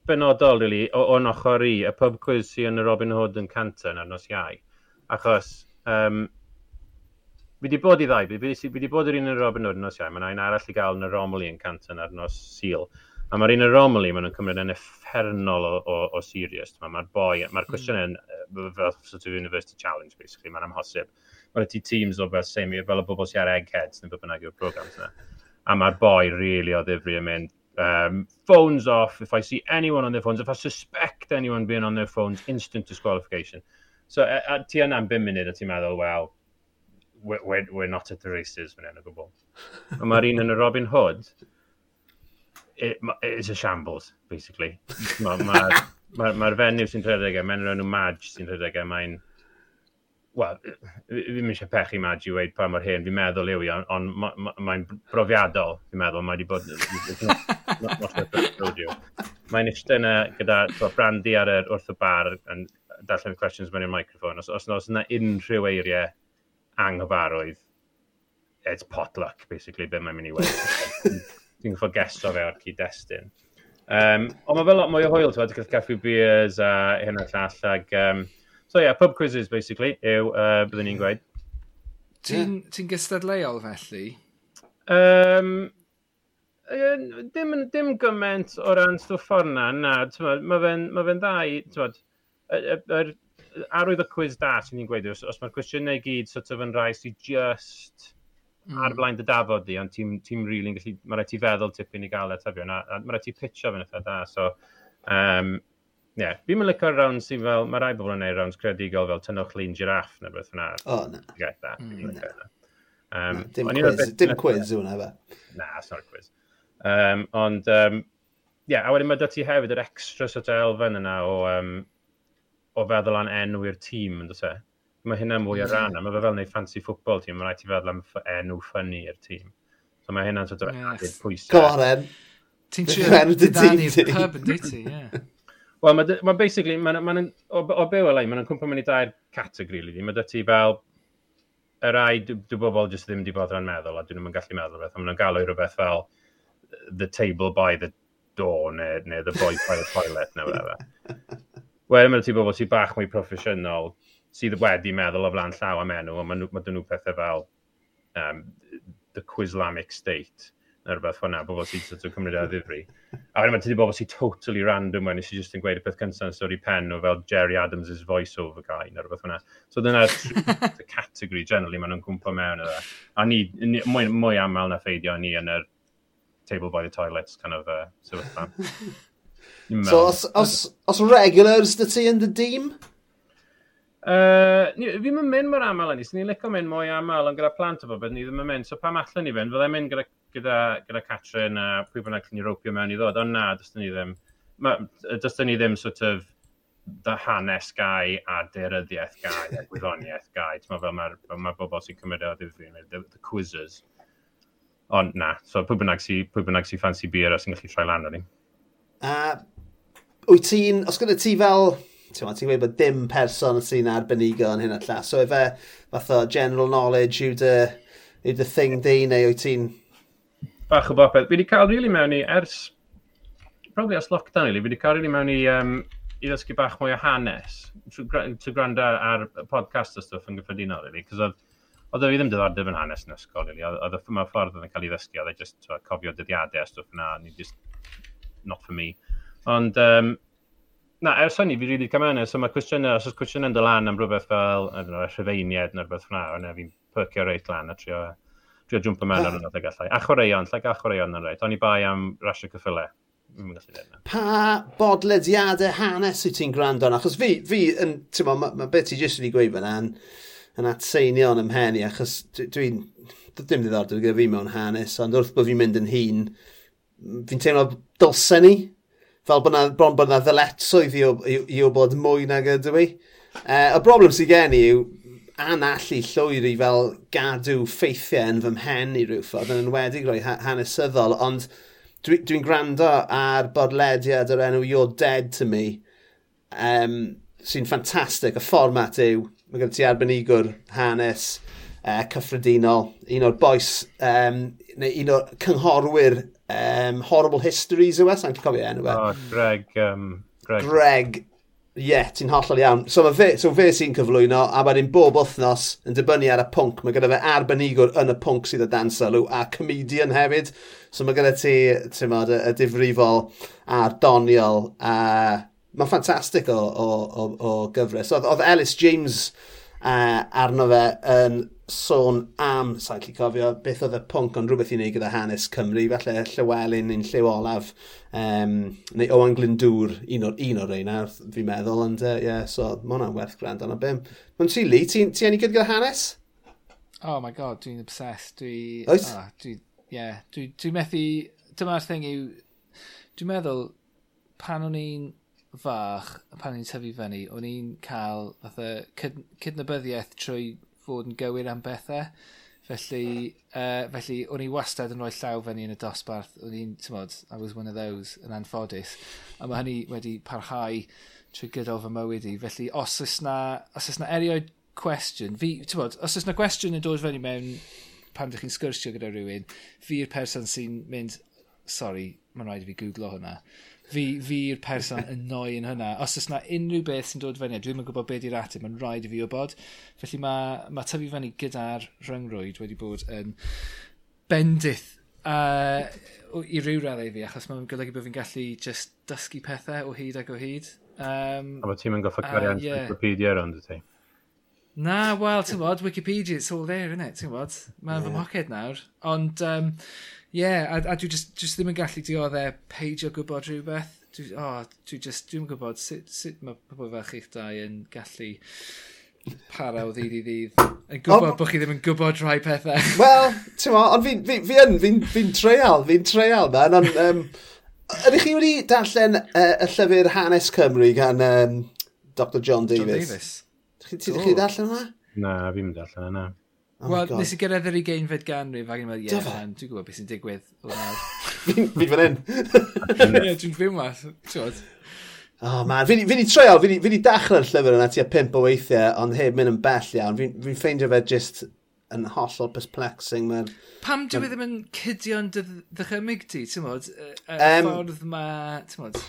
Speaker 3: benodol, really, o, o'n ochr i, y pub quiz sy'n yn y Robin Hood yn Canton ar nos iau. Achos, um, fi wedi bod i ddau, fi wedi bod yr un yn Robin Hood yn nos iau, mae'n ein arall i gael yn y Romley yn Canton ar nos Sil. A mae'r un yn Romley, maen nhw'n cymryd yn effernol o, o, o serious. Mae'r ma boi, mae'r hmm. cwestiwn mm. fel sort of University Challenge, basically, mae'n amhosib. Mae'n ti teams o fel semi, fel y bobl sy'n ar eggheads, neu bynnag yw'r programs yna. A mae'r boi really o ddifri yn mynd, Um, phones off. If I see anyone on their phones, if I suspect anyone being on their phones, instant disqualification. So ti yna'n 5 munud a ti'n meddwl, well, we're, we're, we're not at the races fan hyn o gwbl. A mae'r un yn y Robin Hood, it, it's a shambles, basically. Mae'r ma, ma, ma fenyw sy'n rhedeg e, mae'n rhan nhw Madge sy'n rhedeg e, mae'n... Wel, ddim eisiau pechu Madge i weid pa mor hyn, fi'n meddwl yw i, ond on, mae'n ma, ma brofiadol, fi'n meddwl, mae wedi bod... not, not studio. Mae'n eistedd yna gyda so, Brandy ar yr wrth y bar yn darllen y questions mewn i'r microfon. Os, os, os yna unrhyw eiriau anghyfarwydd, it's potluck, basically, be mae'n mynd i wedi. Dwi'n gwybod gesto fe o'r cyd-destun. Um, ond mae fel lot mwy o hwyl, ti'n gwybod, caffi beers a hyn o'r llall. Ag, um, so yeah, pub quizzes, basically, yw, uh, byddwn ni'n gweud.
Speaker 1: Ti'n yeah. ti gystadleuol, felly?
Speaker 3: Um, dim, dim gymaint o ran stwff forna, na. Mae fe'n ma fe dda i, yr arwydd y cwiz da sy'n ni'n gweud, os, os mae'r cwestiynau i gyd sort of yn rhai sy'n just mm. ar blaen dy dafod di, ond ti'n ti really gallu, mae rhaid ti feddwl tipyn i gael e atebion, a, a mae rhaid ti pitcho fe'n eitha da, so, um, Ie, yeah, fi'n mynd licor rawn sy'n fel, mae rai bobl yn gwneud rawns credigol fel tynnwch lun giraff neu beth yna.
Speaker 2: O, na.
Speaker 3: Gaeth da. Mm, na.
Speaker 2: Um, na. Dim quiz, dim quiz yw hwnna fe.
Speaker 3: Na, it's not a quiz. Um, ond, um, yeah, a wedyn mae dy ti hefyd yr extra sort of elfen yna o, um, o feddwl am enw tîm, yn dweud Mae hynna mwy o ran, mae fe fel neud fancy football tîm, mae rhaid ti feddwl am enw ffynnu i'r tîm. So mae hynna'n sort of added pwysau.
Speaker 2: Go on, em.
Speaker 1: Ti'n trio dynnu'r pub yn dweud ti, ie.
Speaker 3: Wel, mae ma basically, ma, ma, o, o byw o lai, mae'n cwmpa mynd i dair categori, lyddi. Mae dy ti fel y rai dwi, bobl jyst ddim wedi bod rhan meddwl a dyn yn gallu meddwl beth, ond maen nhw'n galw i rhywbeth fel the table by the door neu, neu the boy by the toilet neu whatever. Wedyn mae'n ti bobl sy'n bach mwy proffesiynol sydd wedi meddwl o flan llaw am enw, ond mae nhw, nhw pethau fel um, the Quislamic State, neu rhywbeth fan'na, bobl sy'n sort of cymryd e ar ddifri. A wedyn mae ti di bobl sy'n totally random when nes i just yn gweud y peth cyntaf yn stori pen o fel Jerry Adams' voiceover guy, neu rhywbeth fan'na. So dyna dyna'r category generally maen nhw'n cwmpo mewn iddo. A ni, ni mwy, mwy aml na ffeidio ni yn yr table by the toilets kind of uh, sefyllfa.
Speaker 2: so, os, os, os regulars dy ti yn dy dîm?
Speaker 3: Uh, ni, fi ddim mynd mor aml yn ni, sy'n ni'n licio mynd mwy aml, ond gyda plant o bobl, ni ddim yn mynd. So pam allan ni fynd, fyddai'n mynd gyda, gyda, gyda Catrin a pwy bynnag ni ropio mewn i ddod, ond na, dysdyn ni ddim. Ma, ni ddim sort of dy hanes gau a deryddiaeth gau a gwyddoniaeth gau. Mae fel mae'r ma bobl sy'n cymryd e o ddifri, the, the quizzes. Ond na, so pwy bynnag sy'n si, bynnag sy fancy beer a sy'n gallu troi lan o'n i.
Speaker 2: A wyt ti'n, os gyda ti fel, ti'n meddwl, ti'n gweud bod dim person sy'n arbenigo yn hyn o llas, so efe fath o general knowledge yw dy, yw dy thing di, neu wyt ti'n...
Speaker 3: Bach o bopeth. Fi wedi cael rili really mewn i, ers, probably ers lockdown, really, fi wedi cael rili really mewn i, um, i ddysgu bach mwy o hanes, to, to gwrando ar, podcast o stwff yn gyffredinol, really, cos oedd Oedd fi ddim diddordeb yn hanes yn ysgol, really. Oedd y ffyma ffordd oedd yn cael ei ddysgu, oedd e just so, cofio dyddiadau a stwff yna, ni just not for me. Ond, um, na, ers hynny, fi rili cael mewn, so mae cwestiynau, os oes cwestiynau'n dod lan am rhywbeth fel, I don't know, rhyfeiniad neu rhywbeth fyna, ond fi'n pyrcio reit lan a trio, trio jwmpa mewn ar ah. yna gallai. A chwaraeon, lle like, chwaraeon yn reit, o'n i bai am rasio cyffylau.
Speaker 2: Pa bodlediadau hanes wyt ti'n gwrando? Achos fi, fi yn, ti'n ma, ma, ma beth ti jyst wedi gweud fyna, yn atseinio'n ymhen i, achos dwi'n... Dwi ddim ddiddordeb gyda fi mewn hanes, ond wrth bod fi'n mynd yn hun, fi'n teimlo dylsen ni, fel bod na, bron bod na ddyletswydd i, i, i o bod mwy nag ydw i. E, y broblem sydd gen i yw anallu llwyr i fel gadw ffeithiau yn fy mhen i rhyw ffordd, yn enwedig roi hanesyddol, ond dwi'n dwi gwrando ar bodlediad o'r enw You're Dead To Me, um, sy'n ffantastig. Y fformat yw Mae gen ti arbenigwr hanes uh, cyffredinol, un o'r boes, um, neu un o'r cynghorwyr um, Horrible Histories yw e, sa'n cofio enw e.
Speaker 3: Oh, Greg, um,
Speaker 2: Greg. Greg, ie, yeah, ti'n hollol iawn. So mae fe, so fe sy'n cyflwyno, a wedyn bob wythnos yn dibynnu ar y pwnc, mae gyda fe arbenigwr yn y pwnc sydd y dan sylw, a comedian hefyd. So mae gyda ti, ti'n modd, y, y difrifol a'r doniol, a mae'n ffantastig o, o, o, o gyfres. Oedd, oedd Ellis James uh, arno fe yn sôn am, sa'n lli cofio, beth oedd y pwnc ond rhywbeth i wneud gyda hanes Cymru, falle Llywelyn neu'n Lliw Olaf, um, neu Owen Glyndŵr, un o'r un o'r reina, fi'n meddwl, ond e, ie, uh, yeah, so mae hwnna'n werth gwrando ond bim. Mae'n ti, Lee, ti'n ti enigyd gyda hanes?
Speaker 1: Oh my god, dwi'n obsessed, dwi... Oes? Oh, dwi, yeah, dwi, dwi methu... Dyma'r thing yw... Dwi'n meddwl, pan o'n i'n fach, pan o'n i'n tyfu fyny, o'n i'n cael fatha cyd cydnabyddiaeth trwy fod yn gywir am bethau. Felly, uh, felly o'n i wastad yn rhoi llaw fyny yn y dosbarth. O'n i'n, tymod, I was one of those, yn anffodus. A mae hynny wedi parhau trwy gydol fy mywyd i. Felly, os oes na, os oes na erioed cwestiwn, fi, tymod, os oes na gwestiwn yn dod fyny mewn pan ydych chi'n sgwrsio gyda rhywun, fi'r person sy'n mynd, sorry, mae'n rhaid i fi googlo hwnna fi, fi'r person yn noi yn hynna. Os oes yna unrhyw beth sy'n dod fyny, dwi'n yn gwybod beth i'r ateb, mae'n rhaid i fi wybod. Felly mae, mae tyfu fyny gyda'r rhyngrwyd wedi bod yn bendith uh, i ryw raddau fi, achos mae'n golygu bod fi'n gallu just dysgu pethau o hyd ac o hyd. Um,
Speaker 3: A bod ti'n mynd goffa gyrru uh, yeah. Wikipedia ar ond ti?
Speaker 1: Na, wel, ti'n bod, Wikipedia, it's all there, isn't it? Ti'n bod, mae'n yeah. fy moced nawr. Ond, um, Ie, a, a dwi just, just ddim yn gallu dioddau peidio gwybod rhywbeth. Dwi, oh, dwi just, dwi'n gwybod sut, sut mae pobl fel chi'ch dau yn gallu para o ddydd i ddydd. Yn gwybod oh, bod chi ddim yn gwybod rhai pethau.
Speaker 2: Wel, ti'n mo, ond fi'n fi, fi, fi, fi, fi treial, fi'n treial, man. Ond, um, ydych chi wedi darllen uh, y llyfr Hanes Cymru gan um, Dr John Davis? John Davis. Ti wedi darllen yna?
Speaker 3: Na, fi'n darllen yna.
Speaker 1: Oh Wel, nes i gyrraedd yr ugeinfed ganrif ac yn meddwl, ie, yeah, dwi'n gwybod beth sy'n digwydd.
Speaker 2: Fi'n fan hyn.
Speaker 1: Ie, dwi'n fyw mas, ti'n
Speaker 2: oh, man, fi'n fi wedi treol, fi wedi dachrau'r llyfr yna tua pimp o weithiau, ond heb mynd yn bell iawn. Fi'n fi ffeindio fe just yn hollol perplexing. Mae'r...
Speaker 1: Pam dwi ddim yn cydio'n dychymyg ti, ti'n modd? Y um, ffordd ma, ti'n modd?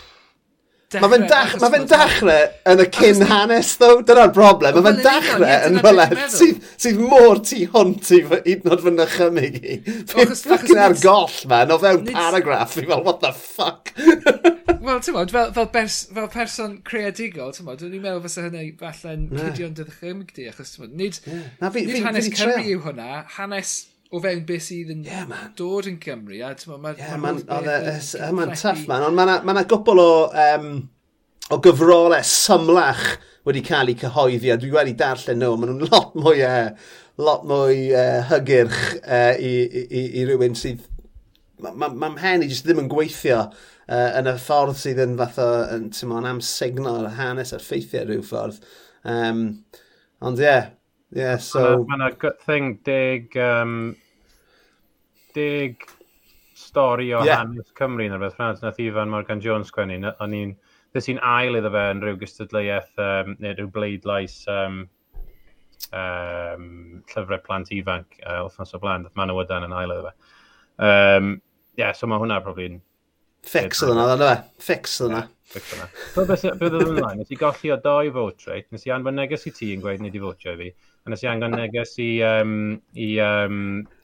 Speaker 2: Mae fe'n dach, ma fe dachrau yn y cyn hanes, ddo. Dyna'r broblem. Mae fe'n dachrau yn rhywle sydd, sydd mor tu hwnt i hyd yn oed fy nychymig i. Fi'n ffocin ar goll, man, o fewn paragraff. Fi'n fel, what the fuck?
Speaker 1: Wel, ti'n modd, fel, fel, pers, fel person creadigol, ti'n modd, dwi'n meddwl fysa hynny falle'n cydio'n cydio di, achos ti'n modd, nid, nid hanes Cymru yw hwnna, hanes o fewn beth sydd yn yeah, man. dod yn Cymru. A, ma, ma
Speaker 2: yeah, man, oedd e, ma'n tough man, ond mae'na ma, ma gwbl o, um, o gyfrolau symlach wedi cael eu cyhoeddi, a dwi wedi darllen nhw, maen nhw'n lot mwy, uh, lot mwy uh, hygyrch uh, i, i, i, i rywun sydd... Mae ma, ma mhen i jyst ddim yn gweithio uh, yn y ffordd sydd yn fath o, yn, ti'n mo'n amsugno hanes a'r ffeithiau rhyw ffordd. Um, ond ie, yeah, Yeah, so...
Speaker 3: Mae yna good thing, dig... um, dig stori o yeah. hanes Cymru yn rhywbeth. rhaid. Nath Ifan Morgan Jones sgwennu. O'n i'n... Dys i'n ail iddo fe yn rhyw gystadleuaeth um, neu rhyw bleidlais um, um, llyfrau plant ifanc uh, wrthnos o blaen. Mae'n Manawydan yn ail iddo fe. Um, yeah, so mae hwnna probably'n...
Speaker 2: Fix oedd yna, oedd yna.
Speaker 3: Fix oedd yna. Bydd oedd ymlaen, nes i golli o doi vote rate, nes i anfon neges i ti yn gweud nid i fotio i fi a nes i angen neges i, um, i um,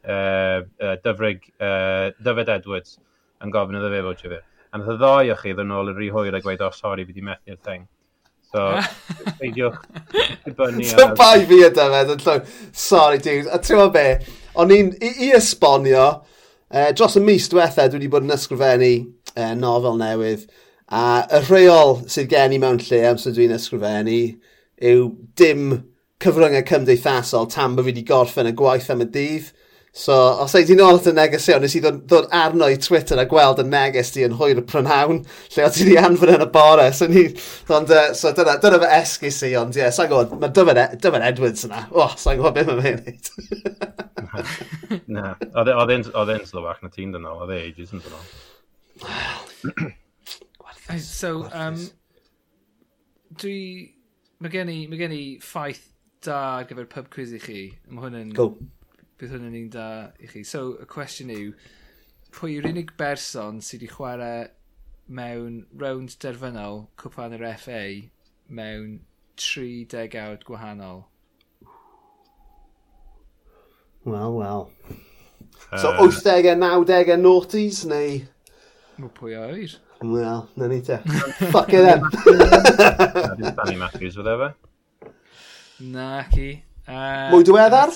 Speaker 3: uh, uh, dyfrig, uh, Dyfed Edwards yn gofyn iddo fe fod fi. A nath y ddoi o chi ddyn nhw yn rhy hwyr a gweud, o, oh, sori, fi di methu'r thing. So, peidiwch, dibynnu.
Speaker 2: So, bai fi y dyfed yn llwg. Sorry, dude. A ti'n be, o'n i'n i, i esbonio, uh, dros y mis diwethaf, dwi wedi bod yn ysgrifennu uh, nofel newydd, a y rheol sydd gen i mewn lle am sydd dwi'n ysgrifennu yw dim cyfryngau cymdeithasol tan bod fi wedi gorffen y gwaith am y dydd. So, os ei di'n at y negesio, nes i ddod, ddod arno i Twitter a gweld y neges di yn hwyr y prynhawn, lle o ti di anfon yn y bore. So, ni, ond, uh, so dyna, dyna fy esgus i, ond ie, yeah, sa'n gwybod, mae Dyfan, Dyfan Edwards yna. O, oh, sa'n gwybod beth mae'n mynd.
Speaker 3: Na, oedd e, e'n slywach na ti'n dynol, oedd e ages yn dynol.
Speaker 1: So, um, dwi, mae gen i, mae gen i ffaith da ar gyfer pub quiz i chi. Mae hwn
Speaker 2: yn... Cool.
Speaker 1: Bydd hwn yn un da i chi. So, y cwestiwn yw, pwy yw'r unig berson sydd wedi chwarae mewn rownd derfynol cwpan yr FA mewn 30 awd gwahanol?
Speaker 2: Wel, wel. So, uh, 80au, 90au, noughties, neu...
Speaker 1: Mae pwy oer.
Speaker 2: Wel, na ni te. Fuck it then.
Speaker 3: Danny Matthews, whatever.
Speaker 1: Na, ci.
Speaker 2: Uh, Mwy diweddar?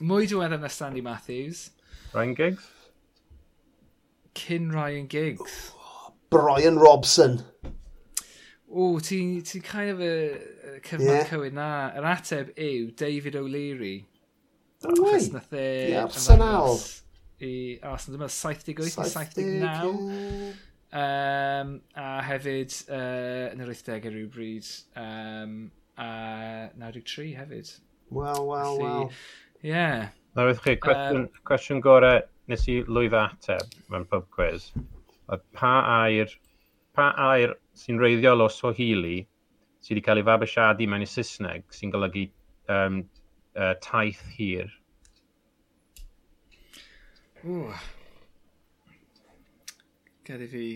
Speaker 1: Mwy diweddar na Stanley Matthews.
Speaker 3: Ryan Giggs?
Speaker 1: Cyn Ryan Giggs.
Speaker 2: Brian Robson.
Speaker 1: O, ti'n ti kind of a cyfnod yeah. cywir na. Yr ateb yw David O'Leary.
Speaker 2: No way. Nath e... I Arsenal.
Speaker 1: I Arsenal. Dyma 78 79. Um, a hefyd uh, yn yr 80au rhywbryd. Um, a 93 hefyd.
Speaker 2: Wel, wel, wel.
Speaker 1: Ie. Yeah.
Speaker 3: Na wrth chi, cwestiwn, um, cwestiwn gorau nes i lwydd ateb mewn pub quiz. Oedd pa air, pa air sy'n reiddiol o Swahili sydd wedi cael ei fabwysiadu mewn i Saesneg sy'n golygu um, uh, taith hir?
Speaker 1: Ww. Gedi fi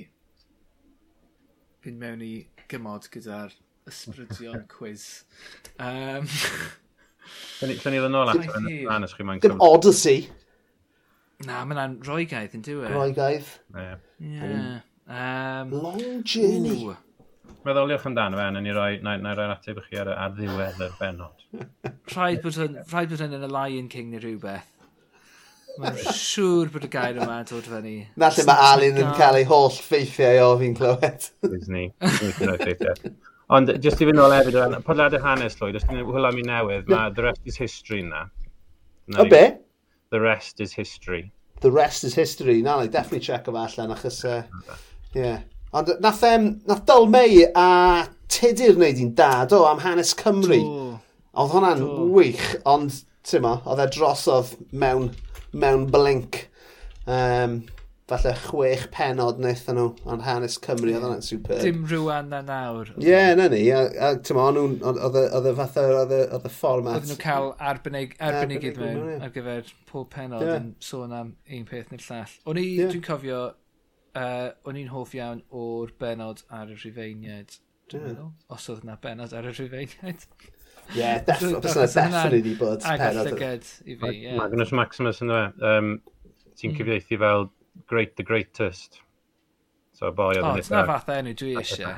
Speaker 1: fynd mewn i gymod gyda'r ysbrydion quiz. Um,
Speaker 3: Lly'n ni ddyn nôl
Speaker 1: ato
Speaker 3: yn
Speaker 1: y
Speaker 3: os chi moyn
Speaker 2: Dim Odyssey.
Speaker 1: Na, mae'n yna'n yn diwy.
Speaker 2: Roegaidd.
Speaker 1: Yeah. Um,
Speaker 2: Long journey.
Speaker 1: Ooh.
Speaker 3: Meddyliwch amdano fe, a ni roi, na, na roi ateb i chi ar, ar ddiwedd yr benod.
Speaker 1: rhaid bod hyn yn y Lion King neu rhywbeth. Mae'n siŵr bod y gair yma yn dod fyny.
Speaker 2: Na lle mae Alun yn cael ei holl ffeithiau o fi'n clywed.
Speaker 3: Disney. Disney. Ond jyst i fynd ôl hefyd, podlad y hanes llwyd, os ti'n hwyl am i newydd, mae The Rest is History na.
Speaker 2: o be?
Speaker 3: The Rest is History.
Speaker 2: The Rest is History. Na, i definitely check o fa allan, achos... Uh, yeah. Ond nath, um, nath Dolmei a Tudur wneud i'n dad o am hanes Cymru. Oedd hwnna'n wych, ond ti'n ma, oedd e drosodd mewn, mewn blink. Um, falle chwech penod wnaethon nhw ond hanes Cymru, oedd hwnna'n super.
Speaker 1: Dim rwan na nawr.
Speaker 2: Ie, yeah, na ni, a, a nhw'n, oedd y fatha, oedd y fformat.
Speaker 1: Oedden nhw cael arbennig, arbenigydd mewn ar gyfer pob penod
Speaker 2: yeah.
Speaker 1: yn sôn am un peth neu'r llall. O'n i,
Speaker 2: yeah.
Speaker 1: dwi'n cofio, uh, o'n i'n hoff iawn o'r benod ar y
Speaker 2: rhufeiniad.
Speaker 1: Yeah. Os oedd yna benod ar y rhufeiniad.
Speaker 2: Ie,
Speaker 1: yeah,
Speaker 2: definitely
Speaker 1: wedi bod
Speaker 2: penod.
Speaker 1: Ag i fi, ie.
Speaker 3: Magnus Maximus yn dweud. Um, ti'n
Speaker 1: mm.
Speaker 3: cyfieithu fel great, the greatest. So boi oedd yn
Speaker 1: eitha... O, fath enw dwi eisiau.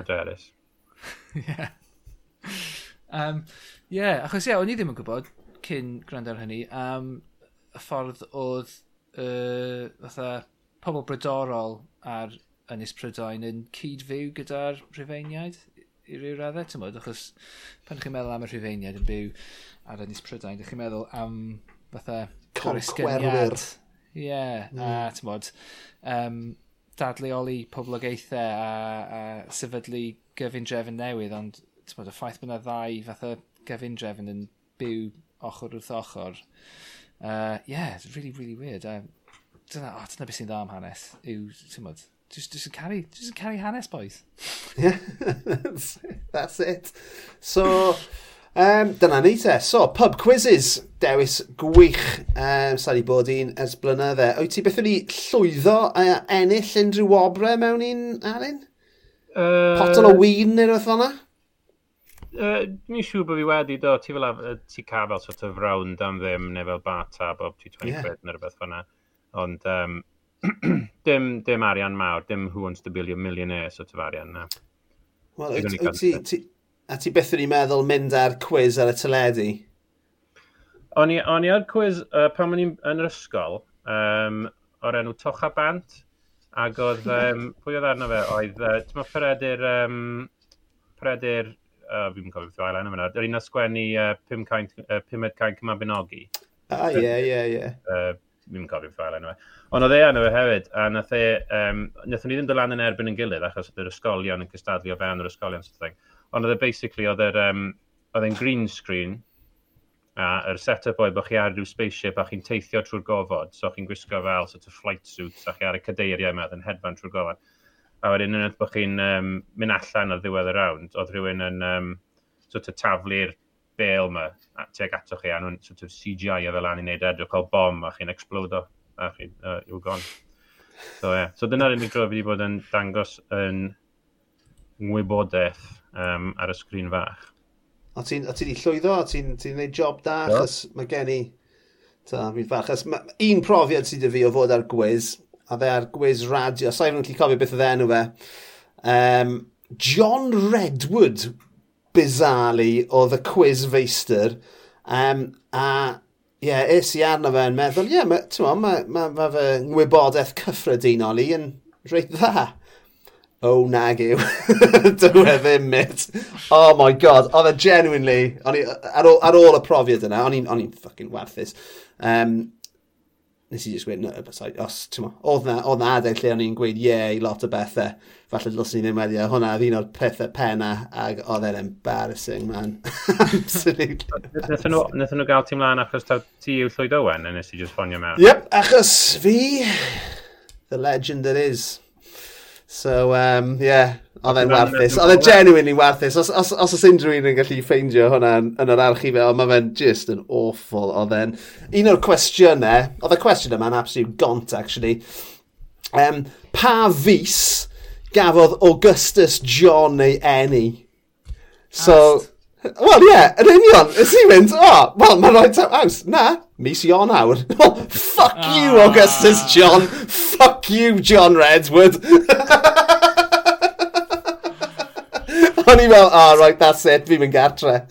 Speaker 1: Ie. Um, yeah, achos ie, yeah, o'n i ddim yn gwybod cyn gwrando ar hynny am um, y ffordd oedd uh, fatha pobl brodorol ar Ynys Prydain yn cyd-fyw gyda'r Rhyfeiniaid i ryw raddau, ti'n modd, achos pan chi'n meddwl am y Rhyfeiniaid yn byw ar Ynys Prydain, ydych chi'n meddwl am fatha
Speaker 2: corysgyniad.
Speaker 1: Ie, yeah. mm. a hmm. tymod, um, dadleoli poblogaethau a, a sefydlu gyfyn drefn newydd, ond tymod, y ffaith bod yna ddau fath o gyfyn drefn yn byw ochr wrth ochr. Uh, yeah, it's really, really weird. Uh, dyna, oh, dyna beth sy'n dda am hanes, yw, tymod, just, just, carry, just carry hanes, boys.
Speaker 2: Yeah, that's, it. that's it. So, Um, dyna ni te. So, pub quizzes. Dewis gwych. Um, Sa'n i bod i'n ers blynydde. Wyt ti beth wedi llwyddo a ennill unrhyw wobre mewn un, Alun? Uh, Potol o win neu rhywbeth fanna?
Speaker 3: Uh, Ni'n siŵr bod fi wedi, do. Ti, fel, ti cael fel sort of round am ddim, neu fel bata, bob ti 20 yeah. quid neu rhywbeth fanna. Ond um, dim, dim arian mawr, dim who wants to be a millionaire sort of arian na.
Speaker 2: Wel, wyt ti A ti beth wedi meddwl mynd ar quiz ar y teledu?
Speaker 3: O'n i, on i ar quiz uh, pan o'n i'n yn yr ysgol, um, o'r enw Tocha Bant, ac oedd, um, pwy oedd arno fe, oedd, uh, ti'n ma peredur, um, peredur, uh, fi'n cofio beth yw ail enw fyna, yr un o sgwennu uh, pum cain, uh, pumed cain cymabinogi.
Speaker 2: Ah, ie, ie, ie.
Speaker 3: Fi'n cofio beth oedd enw fe. Ond oedd e arno fe hefyd, a nath e, um, nath ni ddim dod lan yn erbyn yn gilydd, achos oedd yr ysgolion yn cystadlu o fewn yr ysgolion, sort of thing. Ond oedd e basically, oedd e'r um, oedd e'n green screen, a yr set-up oedd bod chi ar rhyw spaceship a chi'n teithio trwy'r gofod, so chi'n gwisgo fel sort of flight suits a chi ar y cadeiriau yma, oedd yn hedfan trwy'r gofod. A wedyn yn bod chi'n um, mynd allan ar ddiwedd y rawnd, oedd rhywun yn um, sort of taflu'r bel yma a tuag ato chi, a nhw'n sort of CGI o fel an i wneud e, edrych o bom a chi'n explodo a chi'n uh, yw gon. So, yeah. so dyna'r unig dro fi wedi bod yn dangos yn wybodaeth um, ar y sgrin fach.
Speaker 2: A ti'n ti di llwyddo, a ti'n ti gwneud job da,
Speaker 3: yeah.
Speaker 2: achos mae gen i... Ta, fi'n fach. Achos ma, un profiad sydd y fi o fod ar gwiz, a fe ar gwiz radio, sa'i fod yn cofio beth oedd e enw fe. Um, John Redwood, bizarrely, oedd y quiz feistr. Um, a Ie, yeah, es i arno fe yn meddwl, ie, yeah, mae ma, ma, ma, ma fe ngwybodaeth cyffredinol i yn reit dda oh nag yw. Dyw e ddim, mit. Oh my god, oedd e genuinely, on i, ar, ôl, ar ôl y profiad yna, o'n i'n ffucking werthus. Um, nes i just gweud, no, but bysau, os, ti'n mo, oedd na, oedd na adeg lle o'n i'n gweud ie yeah, i lot o bethau, falle dylsyn ni ddim wedi, a hwnna oedd un o'r pethau penna, ac oedd e'n embarrassing, man. Absolutely.
Speaker 3: Nethon nhw, nethon nhw gael ti mlaen achos ta ti yw Llwyd Owen, a nes i just ffonio mewn.
Speaker 2: Yep, achos fi, the legend that is. So, um, yeah, oedd e'n warthus. Oedd e'n genuinely warthus. Os, os, os oes unrhyw un yn gallu ffeindio hwnna yn, yn yr archifau, ond mae fe'n just yn awful. Oedd e'n... Un o'r cwestiynau, oedd y cwestiwn yma'n absolute gont, actually. Um, pa fus gafodd Augustus John ei eni? So, Wel, ie, yeah, yn union. Ys i'n mynd, o, oh, wel, mae'n rhaid taw aws. Na, mis i Ionawr. Oh, fuck ah. you, Augustus John. Fuck you, John Redwood. O'n i fel, oh, right, that's it, fi'n mynd gartre.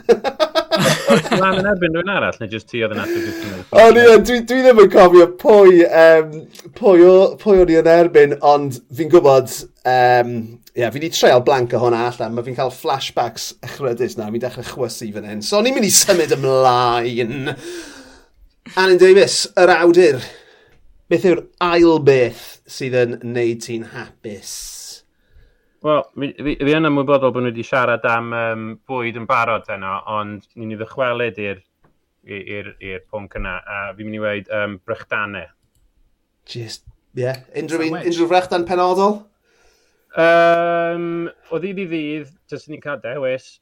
Speaker 3: Lan yn erbyn rhywun arall, neu jyst ti oedd yn ateb
Speaker 2: O, ni, dwi, dwi ddim yn cofio pwy, um, pwy, o, pwy o'n i yn erbyn, ond fi'n gwybod um, Ie, yeah, fi wedi treol blank o hwnna allan, mae fi'n cael flashbacks ychrydus na, fi'n dechrau chwysu fan hyn. So, ni'n mynd i symud ymlaen. Alan Davis, yr awdur, beth yw'r ail beth sydd yn neud ti'n hapus?
Speaker 3: Wel, fi, fi, fi yn ymwybodol bod nhw wedi siarad am um, bwyd yn barod heno, ond ni'n ei ddychwelyd i'r pwnc yna, a fi'n mynd i weid um, brychdanau.
Speaker 2: Just, ie. Yeah. Unrhyw, unrhyw brychdan penodol?
Speaker 3: Um, o ddydd i ddydd, jyst ni'n cael dewis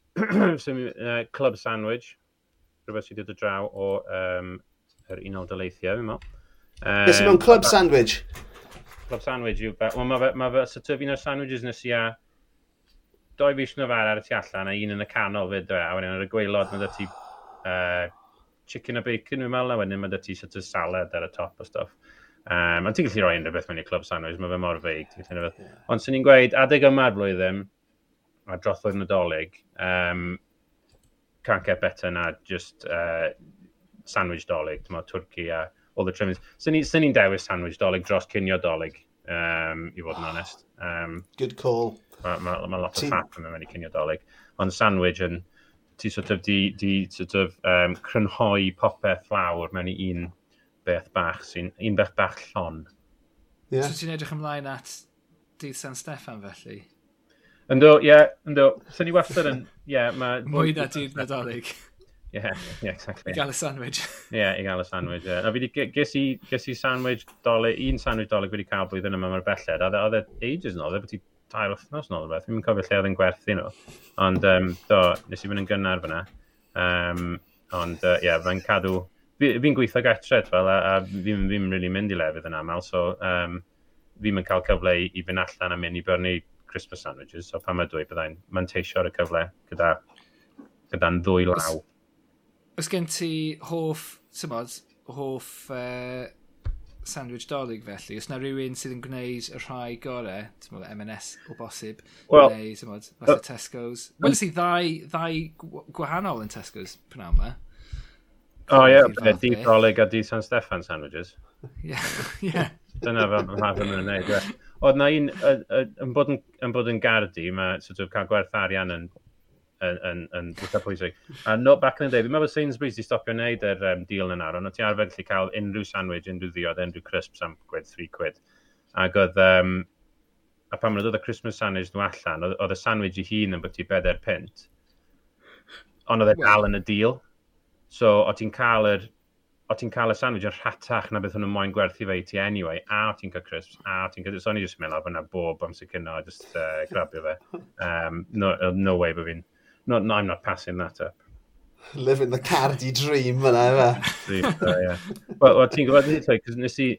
Speaker 3: sy'n uh, Club Sandwich, rhywbeth sydd wedi dod draw o um, yr Unol Daleithiau, fi'n meddwl.
Speaker 2: Um, Beth sy'n mewn Club Sandwich?
Speaker 3: Club Sandwich yw... Wel, mae fe, ma fe sy'n un o'r sandwiches nes i a doi fus yn y ar y tu allan a un yn y canol fyd, dwe, a wedyn ar y gweilod mae ti uh, chicken a bacon, fi'n meddwl, a wedyn mae ti sort of salad ar y top o stuff. Um, ond ti'n gallu rhoi unrhyw beth mewn i'r clwb sandwich, mae fe mor feig. Yeah. Ond sy'n ni'n gweud, adeg yma'r blwyddyn, a drothwyd nadolig, um, can't get better na just uh, sandwich dolig, dyma Twrci a all the trimmings. Sy'n ni'n ni dewis sandwich dolig dros cynio dolig, um, i fod yn honest. Um,
Speaker 2: Good call.
Speaker 3: Mae ma, ma lot o T fat yn mynd i cynio dolig. Ond sandwich yn, ti sort of di, di sort of um, crynhoi popeth lawr mewn i un beth bach sy'n, un beth bach llon.
Speaker 1: Yeah. So ti'n edrych ymlaen at dydd San Steffan felly?
Speaker 3: Ynddo, ie, yeah, ynddo. So ni wastad yn, ie, yeah, mae...
Speaker 1: Mwy na dydd nadolig.
Speaker 3: Ie, yeah, yeah, exactly.
Speaker 1: I gael y sandwich.
Speaker 3: Ie, yeah, i gael y sandwich. Yeah. Na, fi di, ges i, ges i sandwich dolyg, un sandwich dolyg wedi cael blwyddyn yma mae'r belled. A e, oedd e ages yn oedd e, beth tair wythnos yn oedd beth. Fi'n cofio lle oedd yn gwerthu nhw. Ond, um, do, nes i fynd yn gynnar fyna. Um, ond, ie, uh, yeah, mae'n cadw fi'n fi gweithio gartred fel, a, a fi'n fi really mynd i lefydd yn aml, so um, fi'n cael cyfle i, i fynd allan a mynd i byrnu Christmas sandwiches, so pan mae dwy byddai'n manteisio ar y cyfle gyda, gyda'n ddwy law.
Speaker 1: Os gen ti hoff, ti'n bod, hoff uh, sandwich dolyg felly? Os na rhywun sydd yn gwneud y rhai gorau, ti'n bod, M&S o bosib, well, neu, ti'n bod, falle uh, Tesco's. Wel, si ddau, ddau gwahanol yn Tesco's pan yma.
Speaker 3: O ie, yeah, di Coleg a di San Steffan sandwiches.
Speaker 1: Ie, ie.
Speaker 3: Dyna fel mae'n hafod nhw'n gwneud. Oedd na un, yn bod yn, yn, bod yn gardi, mae sort of, cael gwerth arian yn yn, yn, yn eitha pwysig. A no, back in the day, fi'n meddwl Sainsbury's di stopio wneud yr um, deal yn aron, a ti arfer gallu cael unrhyw sandwich, unrhyw ddiod, unrhyw crisps am gwed 3 quid. Ac oedd, um, a pan maen dod y Christmas sandwich nhw allan, oedd y sandwich i hun yn bwti bedair pint, ond oedd e dal yn y deal. So, o ti'n cael yr o ti'n cael y sandwich yn rhatach na beth hwnnw moyn gwerthu fe i ti anyway, a o ti'n cael crisps, a o ti'n cael... So, ni jyst yn meddwl bod yna bob amser cynno a just uh, grabio fe. Um, no, uh, no way bod fi'n... No, no, I'm not passing that up.
Speaker 2: Living the cardi dream fyna, efe.
Speaker 3: Wel, ti'n gwybod ni, cos nes i...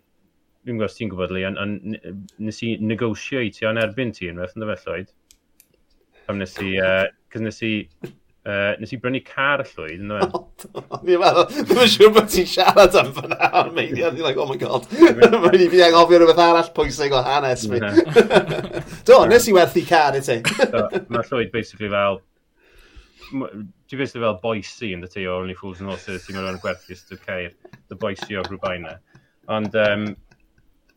Speaker 3: Fi'n gwybod ti'n gwybod, Lee, ond nes i negotiate o'n erbyn ti yn ynddo yn Lloyd? Am nes i... Uh, cos nes i Uh, nes i brynu car llwyd, yn dweud.
Speaker 2: Fi'n meddwl, ddim yn siŵr bod ti'n siarad am fyna awr, mei. Dwi'n like, oh my god, mae'n i fi anghofio rhywbeth arall pwysig o hanes mi. Do, nes i werthu car i ti.
Speaker 3: Mae llwyd basically fel, Ti fes fel boisi yn ti o Only Fools and Horses, ti'n meddwl yn gwerthu ystod ceir, the boisi o rhywbaina. Ond, um,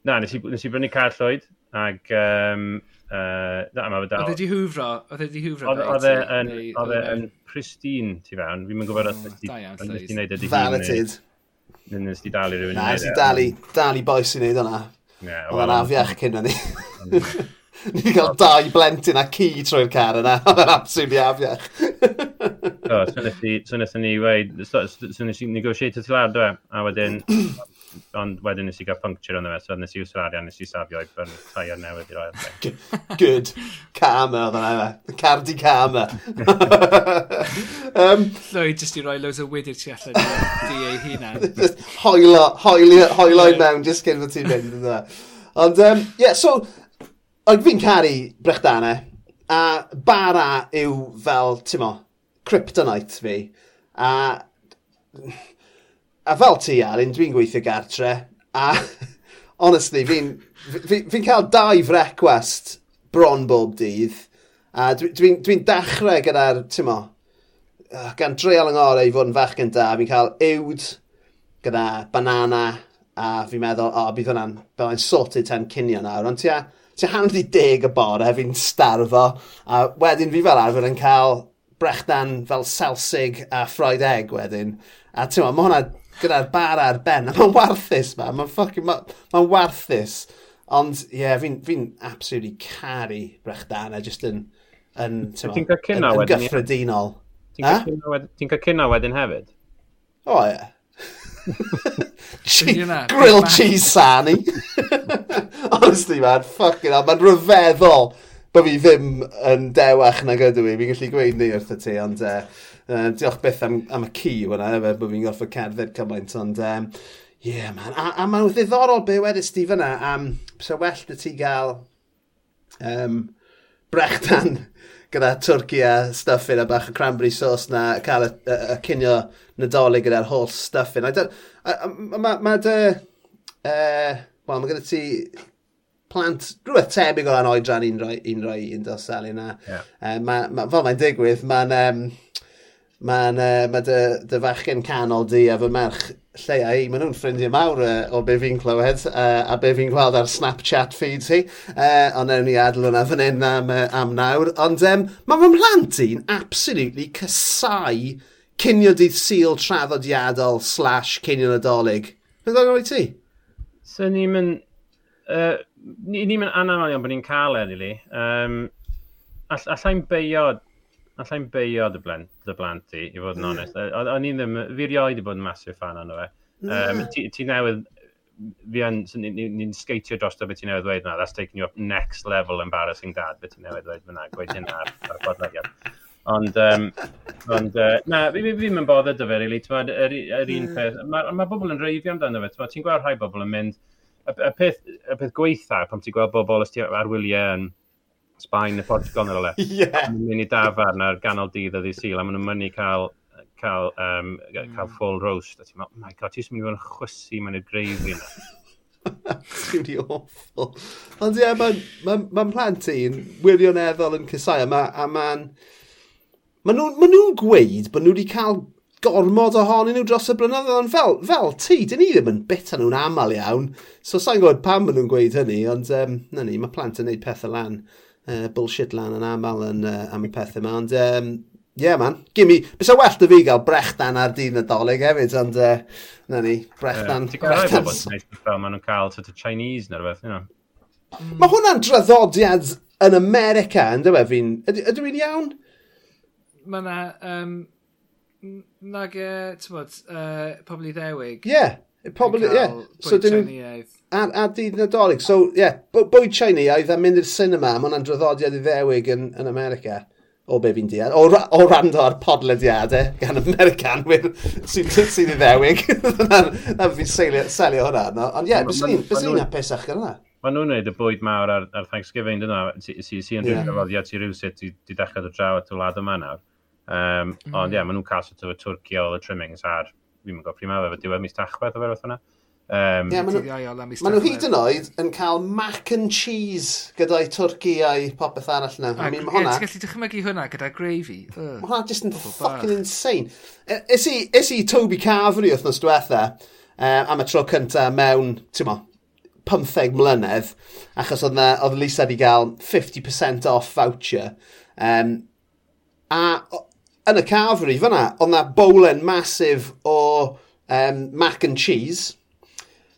Speaker 3: na, nes i, nes i brynu car llwyd, ac um, Uh, na, mae dal...
Speaker 1: Oedd e di hwfro? Oedd e di hwfro?
Speaker 3: Oedd e yn, e, e yn pristine ti fewn. Fi'n mynd gwybod oedd e di wneud e di hun.
Speaker 2: Valeted.
Speaker 3: Nyn nes di dalu rhywun.
Speaker 2: Na, nes di dalu, dalu boes i wneud hwnna. Oedd e'n afiach cyn hynny. Ni wedi cael dau blentyn a ci trwy'r car yna. Oedd e'n absolutely afiach.
Speaker 3: So, so ni weid, so wnaethon ni negotiator ti lawr, do? E? A wedyn, ond wedyn nes i gael puncture ond fe, so nes i wsio arian, nes i safio i byrn tair newydd i'r roi'r
Speaker 2: Good. Karma oedd yna fe. Cardi karma. um,
Speaker 1: Llywyd, jyst i roi loads o wydyr ti allan di ei hunan.
Speaker 2: Hoelo, hoelo, hoelo i mewn, jyst cyn fod ti'n mynd yn dda. Ond, um, yeah, so, ond fi'n caru brechdana, a bara yw fel, ti'n mo, kryptonite fi. A a fel ti, Alun, dwi'n gweithio gartre, a honestly, fi'n fi, fi, cael dau frecwest bron bob dydd, a dwi'n dwi, dwi, dechrau gyda'r, ti'n mo, gan dreol yng Ngorau i fod yn fach gynta, fi'n cael uwd gyda banana, a fi'n meddwl, o, oh, bydd hwnna'n, bydd yn sorted ten cynio nawr, ond tia, ti hanner di deg y bore, fi'n starfo, a wedyn fi fel arfer yn cael brechdan fel selsig a fried egg wedyn, a ti'n mo, mae hwnna gyda'r bar ar ben, a mae'n warthus ma, mae'n ffocin, mae'n ma warthus. Ond, ie, yeah, fi'n fi, absolutely caru brechdana, just yn, yn,
Speaker 3: ti'n cael
Speaker 2: gyffredinol.
Speaker 3: Ti'n cael cynna wedyn hefyd?
Speaker 2: O, ie. Yeah. Grill cheese sani. Honestly, man, fucking hell, mae'n rhyfeddol bod fi ddim yn dewach na gydw i. Fi'n gallu gweud ni wrth y ti, ond... Uh, Uh, diolch beth am, am y ci wna, efe, bod fi'n gorfod cerdded cymaint, ond um, yeah, man. A, a mae'n ddiddorol be wedys ti fyna am sa well dy ti gael um, brechdan gyda twrci a stuffin a bach o cranberry sauce na cael y, y, y cynio nadolig gyda'r holl stuffin. Mae ma dy... Uh, Wel, mae gyda ti plant rhywbeth tebyg o ran oedran un roi un rai un dosel yna. Yeah. Uh, ma, ma, fel mae'n digwydd, mae'n um, mae'n uh, ma dy, dy fachgen canol di a fy merch lleia i, maen nhw'n ffrindiau mawr uh, o be fi'n clywed uh, a be fi'n gweld ar Snapchat feed hi. Uh, ond ewn ni adl yna fan hyn am, uh, am nawr. Ond um, mae fy mhlant i'n absolutely cysau cynio dydd syl traddodiadol slash cynio nadolig. Beth o'n roi ti?
Speaker 3: So ni'n mynd... Uh, ni'n mynd anamal iawn bod ni'n cael e, really. Um, all, allai'n beio allai'n beio dy blant, dy blant i, i fod yn onest. O'n i'n ddim, fi rioed i bod yn masif fan o'n fe. Um, ti, ti newydd, fi yn, ni'n sgeitio dros o beth ti'n newydd dweud na, that's taking you up next level embarrassing dad, beth ti'n newydd dweud fyna, gweud hynna ar, ar podlediad. Ond, um, ond uh, na, fi ddim yn bothered dy fe, really. Yr, yr, un peth, mae ma bobl yn reifio amdano fe. Ti'n gweld rhai bobl yn mynd, y, y, peth, y peth gweitha, pan ti'n gweld bobl ar wyliau yn, Sbaen neu Portugal neu rhywle. Ie.
Speaker 2: Yeah.
Speaker 3: Maen mynd i dafarn ar ganol dydd o ddi syl, a maen nhw'n mynd i cael cael, um, cael mm. full roast. A ti'n meddwl, oh my god, ti'n mynd i fod yn chwysu mewn i'r gravy yna.
Speaker 2: Rwy'n awful. Ond ie, yeah, mae'n ma, n, ma, plant i'n wirioneddol yn cysau, a mae'n... Ma Maen nhw'n ma nhw gweud bod nhw wedi cael gormod ohonyn nhw dros y blynyddoedd, ond fel, fel ti, dyn ni ddim yn bita nhw'n aml iawn. So sa'n gwybod pam maen nhw'n gweud hynny, ond um, na ni, mae plant yn neud pethau lan uh, bullshit lan yn aml yn, uh, am y pethau yma. Ond, um, yeah, man, gimme. Bys o well dy fi gael brechdan ar dyn nadolig hefyd, ond, uh, na ni, brechdan.
Speaker 3: Uh, Ti'n gwybod bod yn fel maen nhw'n cael sort of Chinese neu rhywbeth, you know? Mm.
Speaker 2: Mae hwnna'n draddodiad yn America, yn dweud fi'n... Ydw i'n iawn?
Speaker 1: Mae yna... Um, nag, uh, ti'n bod, uh, pobl i ddewig.
Speaker 2: Ie. Yeah. Pobl, ie. Yeah. So dyn nhw... A, a dydd nadolig. So, ie, yeah, bwyd Chinese a mynd i'r cinema, mae hwnna'n draddodiad ddewig yn, yn America o be fi'n deall, o, o rando ar podlediadau gan Americanwyr sy'n sy, sy iddewig. na, na fi'n selio, selio hwnna. No. Ond ie, yeah, bys ni'n apesach gan hwnna.
Speaker 3: Mae nhw'n gwneud y bwyd mawr ar, ar Thanksgiving, dyna, sy'n sy, sy, rhywun drafoddiad ti rhywsit, ti dechrau dy draw at y wlad yma nawr. Um, mm. Ond ie, yeah, maen nhw'n cael sort of y twrci o y trimmings ar fi'n gwybod prima fe, diwedd mis tachwedd o fe roedd hwnna.
Speaker 2: Um, yeah, maen nhw hyd yn oed yn cael mac and cheese gyda'i twrci a'i popeth arall yna.
Speaker 1: A, I mean, hwnna... Ti'n gallu dychmygu hwnna gyda gravy?
Speaker 2: Uh, mae hwnna just yn fucking insane. E, is i, is i Toby Carvery wythnos diwetha um, am y tro cyntaf mewn, ti'n mo, 15 mlynedd, achos oedd, na, oedd Lisa wedi cael 50% off voucher. Um, a yn y cafri fyna, oedd na bowlen masif o um, mac and cheese.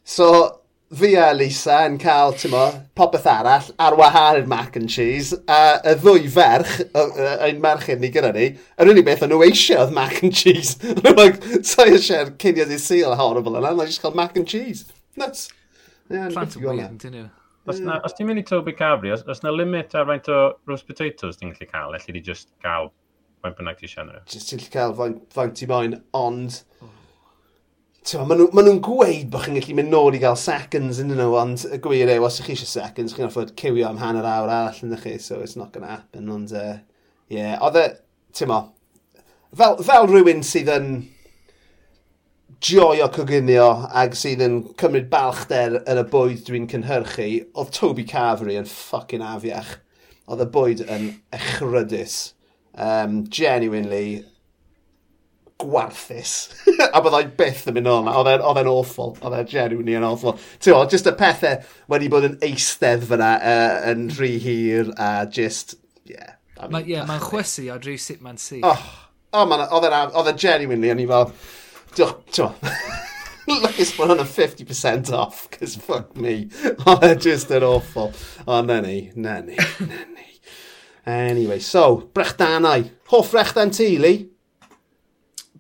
Speaker 2: So, fi a Lisa yn cael, ti'n mo, popeth arall ar wahân i'r mac and cheese, a y ddwy ferch, ein merched ni gyda ni, yr unig beth o'n nhw eisiau oedd mac and cheese. Rwy'n like, so eisiau'r cynio di seal horrible yna, mae'n just cael mac and cheese. Nuts. Yeah,
Speaker 1: Plant yn weird, dyn nhw.
Speaker 3: Os, na, os ti'n mynd i Toby Cabri, os, os na limit ar faint o roast potatoes ti'n gallu cael, allai di just cael faint bynnag ti eisiau
Speaker 2: nhw. Ti'n gallu cael faint i moyn, ond... Maen nhw'n ma nhw gweud bod chi'n gallu mynd nôl i gael seconds yn nhw, ond y gwir yw, os ych chi eisiau seconds, chi'n offod cywio am hanner awr arall yn chi, so it's not gonna happen, ond, uh, yeah, oedd e, ti'n mo, fel, fel rhywun sydd yn joio coginio ac sydd yn cymryd balchder yn y bwyd dwi'n cynhyrchu, oedd Toby Cafri yn ffucking afiach. Oedd y bwyd yn echrydus. Um, genuinely, gwarthus. a byddai byth yn mynd o'n. Oedd e'n awful. Oedd e'n genuinely yn awful. Ti'n o, just y pethau wedi bod yn eistedd fyna uh, yn rhy hir a just, yeah. I mean,
Speaker 1: yeah, ma chwesu o drwy sut mae'n si.
Speaker 2: Oh, oh man, oedd e'n genuinely, o'n i fel, diolch, ti'n Lwcus bod hwn yn 50% off, cos fuck me. Oedd e just yn awful. O, oh, na ni, na ni, na ni. Anyway, so, brechdanau. Hoff brechdan ti, Lee?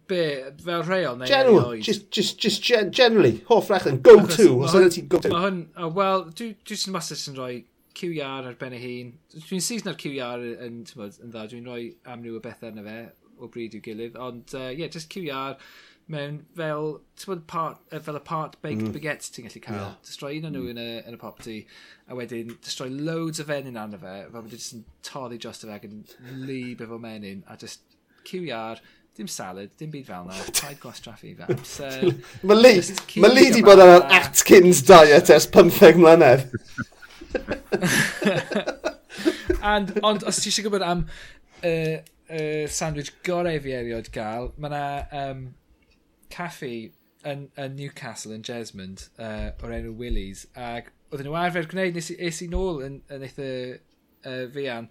Speaker 1: Be, fel rheol neu
Speaker 2: General,
Speaker 1: erioed?
Speaker 2: just, just, just gen generally, hoff brechdan, go
Speaker 1: Achos,
Speaker 2: to, os yna ti'n go to.
Speaker 1: Mae hwn, oh, wel, dwi'n dwi just master yn rhoi QR ar ben y hun. Dwi'n season ar QR yn, yn dda, dwi'n rhoi amryw o bethau arno fe o bryd i'w gilydd, ond ie, uh, yeah, just QR mewn fel, ti'n part, fel y part baked mm. baguette ti'n gallu cael. Yeah. Destroi un o nhw mm. yn, y, yn y popty, a wedyn destroi loads o fenyn arno fe, fel bod jyst yn torri dros y fe ac yn lib efo menyn, a just QR, dim salad, dim byd fel na, paid gwastraffu fe. So,
Speaker 2: Mae Lee, ma Lee di bod ar Atkins diet ers 15 mlynedd.
Speaker 1: And, ond os ti eisiau gwybod am y uh, uh, sandwich gorau fi erioed gael, mae yna um, caffi yn, yn Newcastle, yn Jesmond, uh, o'r enw Willys ac oedden nhw arfer gwneud, nes, i, nes i nôl yn, yn eitha uh, fian,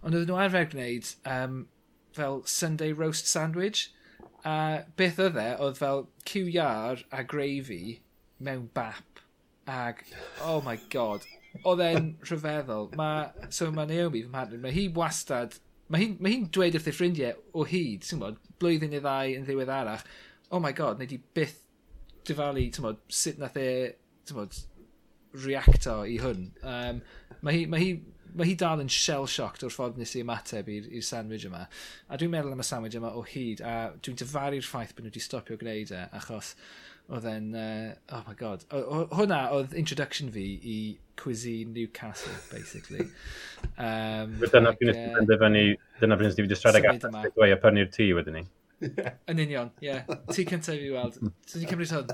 Speaker 1: ond oedden nhw arfer gwneud um, fel Sunday roast sandwich, a beth oedd e, oedd fel cywiar a gravy mewn bap, ac oh my god, oedd e'n rhyfeddol. Ma, so mae Naomi, fy mhadnod, mae hi wastad, mae hi'n ma hi dweud wrth ei ffrindiau o hyd, ti'n bod, blwyddyn neu ddau yn ddiweddarach, oh my god, neu di byth dyfalu, ti'n tymod, sut nath e, ti'n tymod, reacto i hwn. Um, mae hi, mae hi, mae hi dal yn shell-shocked o'r ffordd nes i ymateb i'r sandwich yma. A dwi'n meddwl am y sandwich yma o hyd, a dwi'n dyfaru'r ffaith bod nhw wedi stopio gwneud e, achos oedd e'n, uh, oh my god, o, o, hwnna oedd introduction fi i cuisine Newcastle, basically. Um,
Speaker 3: dyna pryd nes
Speaker 1: i
Speaker 3: fynd efo ni, dyna pryd nes i fynd i
Speaker 1: stradeg
Speaker 3: atas, dwi'n pyrnu'r tŷ wedyn ni.
Speaker 1: Yn union, ie. Yeah. Ti cyntaf i fi weld. Ti'n cymryd hwn?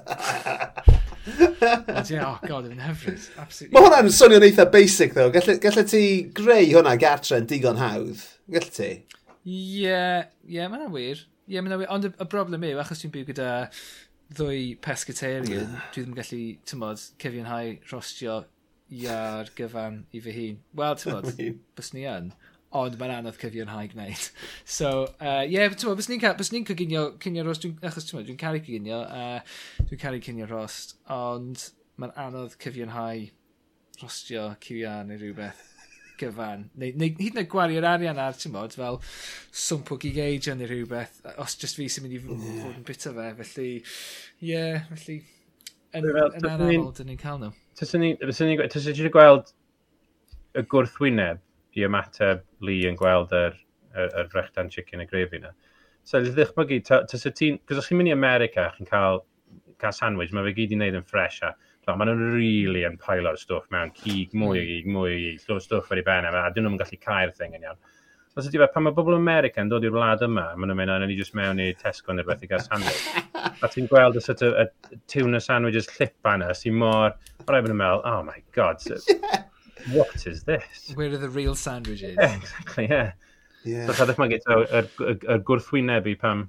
Speaker 1: Ond ie, oh god, yn hyfryd. Absolutely.
Speaker 2: Mae hwnna'n swnio'n eitha basic, ddo. Gallai, gallai ti greu hwnna gartre yn digon hawdd. Gallai ti?
Speaker 1: Ie, ie, mae'n wir. Ie, yeah, wir. Ond y, y broblem yw, achos dwi'n byw gyda ddwy pescatarian, dwi ddim yn gallu, tymod, cyfiawnhau rostio iar gyfan i fy hun. Wel, tymod, bys ni yn ond mae'n anodd cyfiawnhau gwneud. So, ie, uh, yeah, ti'n bys ni'n ca ni cyginio cynio rost, dwi, achos ti'n dwi'n caru cyginio, uh, dwi'n caru cynio rost, ond mae'n anodd cyfiawnhau rostio cwian neu rhywbeth gyfan. Neu, neu hyd yn oed gwario'r arian ar, ti'n bod, fel swmp o gigeidio neu rhywbeth, os just fi sy'n mynd i fod yn bita fe, felly, ie, yeah, felly, yn, yn anamol, dyn ni'n cael nhw.
Speaker 3: Tysyn i'n gweld y gwrthwyneb i ymateb Lee yn gweld yr, yr, yr frechdan chicken y grefi yna. So, ddychmygu, tysa ti'n... Cos os chi'n mynd i America, chi'n cael, cael sandwich, mae fe gyd i wneud yn ffres a No, maen nhw'n really yn pailo'r stwff mewn cig, mwy mm. o gig, mwy o gig, stwff, stwff ar ei ben e, a dyn nhw'n gallu cael thing yn iawn. Os ydy fe, pan mae bobl America yn dod i'r wlad yma, maen nhw'n mynd, ni jyst mewn i Tesco neu beth i gael sandwich. a ti'n gweld y sort of, y tuna sandwiches llipa yna, e, sy'n mor, o rai bod yn meddwl, oh my god, so, yeah what is this?
Speaker 1: Where are the real sandwiches?
Speaker 3: Yeah, exactly, yeah.
Speaker 2: Yeah.
Speaker 3: So, chadwch mae gyda yr, yr, yr gwrthwynebu pam,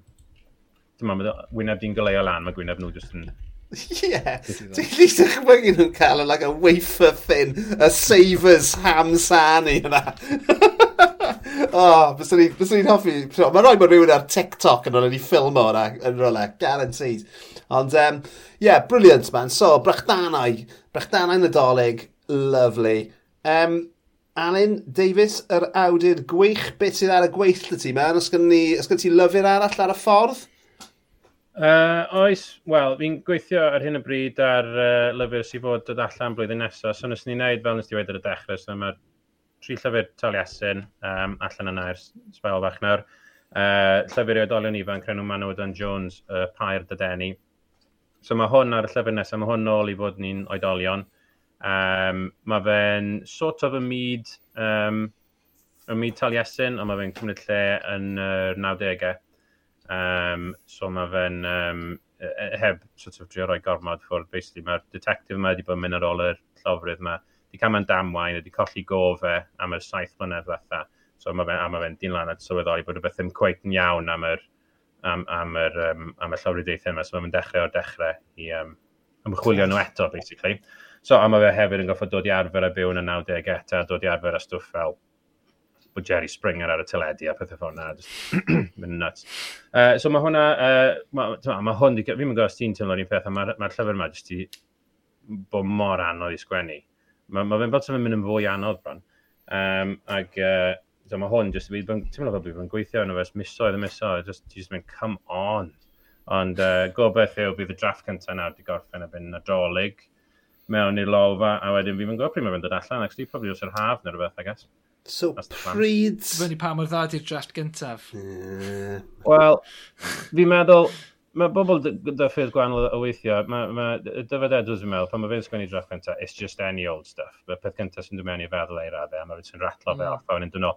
Speaker 3: dim ond, wyneb di'n goleo lan, mae gwyneb nhw jyst yn...
Speaker 2: Ie, ti'n lli dychmygu nhw'n cael yn like a wafer thin, a savers ham sani yna. oh, bys ni'n hoffi. Mae rhaid bod rhywun ar TikTok yn o'n i ffilm yna yn rola, guaranteed. Ond, um, yeah, brilliant man. So, brachdanau, brachdanau Nadolig, lovely. Um, Alan Davis, yr awdur gwych, beth sydd ar y gweill y ti mewn? Os gen os gen ti lyfr arall ar y ffordd?
Speaker 3: Uh, oes, wel, fi'n gweithio ar hyn o bryd ar uh, lyfr sydd fod dod allan blwyddyn nesaf. So nes ni'n neud, fel nes ti wedi ar y dechrau, so mae'r tri llyfr Taliesin um, allan yna i'r sbael fach nawr. Uh, llyfr i oedolion ifanc, Renw Manod Dan Jones, uh, Pair Dydeni. So mae hwn ar y llyfr nesaf, mae hwn nôl i fod ni'n oedolion. Um, mae fe'n sort of y myd, um, y myd Taliesin, ond mae fe'n cymryd lle yn yr uh, 90au. Um, so mae fe'n um, heb sort of drio roi gormod ffwrdd. Basically, mae'r detective yma wedi bod yn mynd ar ôl yr llofrydd yma. Di cael mewn damwain, wedi colli gofe am y saith mlynedd fatha. So mae fe'n ma fe dyn lan at sylweddoli bod rhywbeth ddim cweith yn iawn am yr, am, am yr, um, am y llofryddeithau yma. So mae fe'n dechrau o'r dechrau i um, ymchwilio nhw eto, basically. So, a mae fe hefyd yn goffod dod i arfer a byw yn y 90au eta, dod i arfer a stwff fel bod Jerry Springer ar y teledu a pethau ffona, na. mynd nuts. Uh, so mae hwnna, uh, mae ma, hwn, fi'n mynd gwybod ti'n teimlo'r un peth, a mae'r ma llyfr yma jyst i bod mor anodd i sgwennu. Mae ma fe'n fel yn mynd yn fwy anodd bron. Um, ag, uh, so mae hwn jyst, ti'n meddwl bod fi'n gweithio yn y misoedd y misoedd, just, just mynd, come on. Ond uh, gobeith yw bydd y draff cyntaf nawr wedi gorffen a fynd nadolig mewn i'r lolfa, a wedyn fi'n gwybod pryd mae'n dod allan, actually, probably os yr haf neu rhywbeth, I guess.
Speaker 2: So, pryd...
Speaker 1: Fyny pa mor dda di'r draft gyntaf.
Speaker 3: Yeah. Wel, fi'n meddwl, mae bobl dy ffyrdd gwahanol o weithio, mae ma, Dyfed Edwards yn meddwl, pan mae fe'n sgwennu draft gyntaf, it's just any old stuff. Mae'r peth gyntaf sy'n dod mewn i feddwl ei raddau, a mae fe'n ratlo fe mm. off, a wedyn dyn nhw,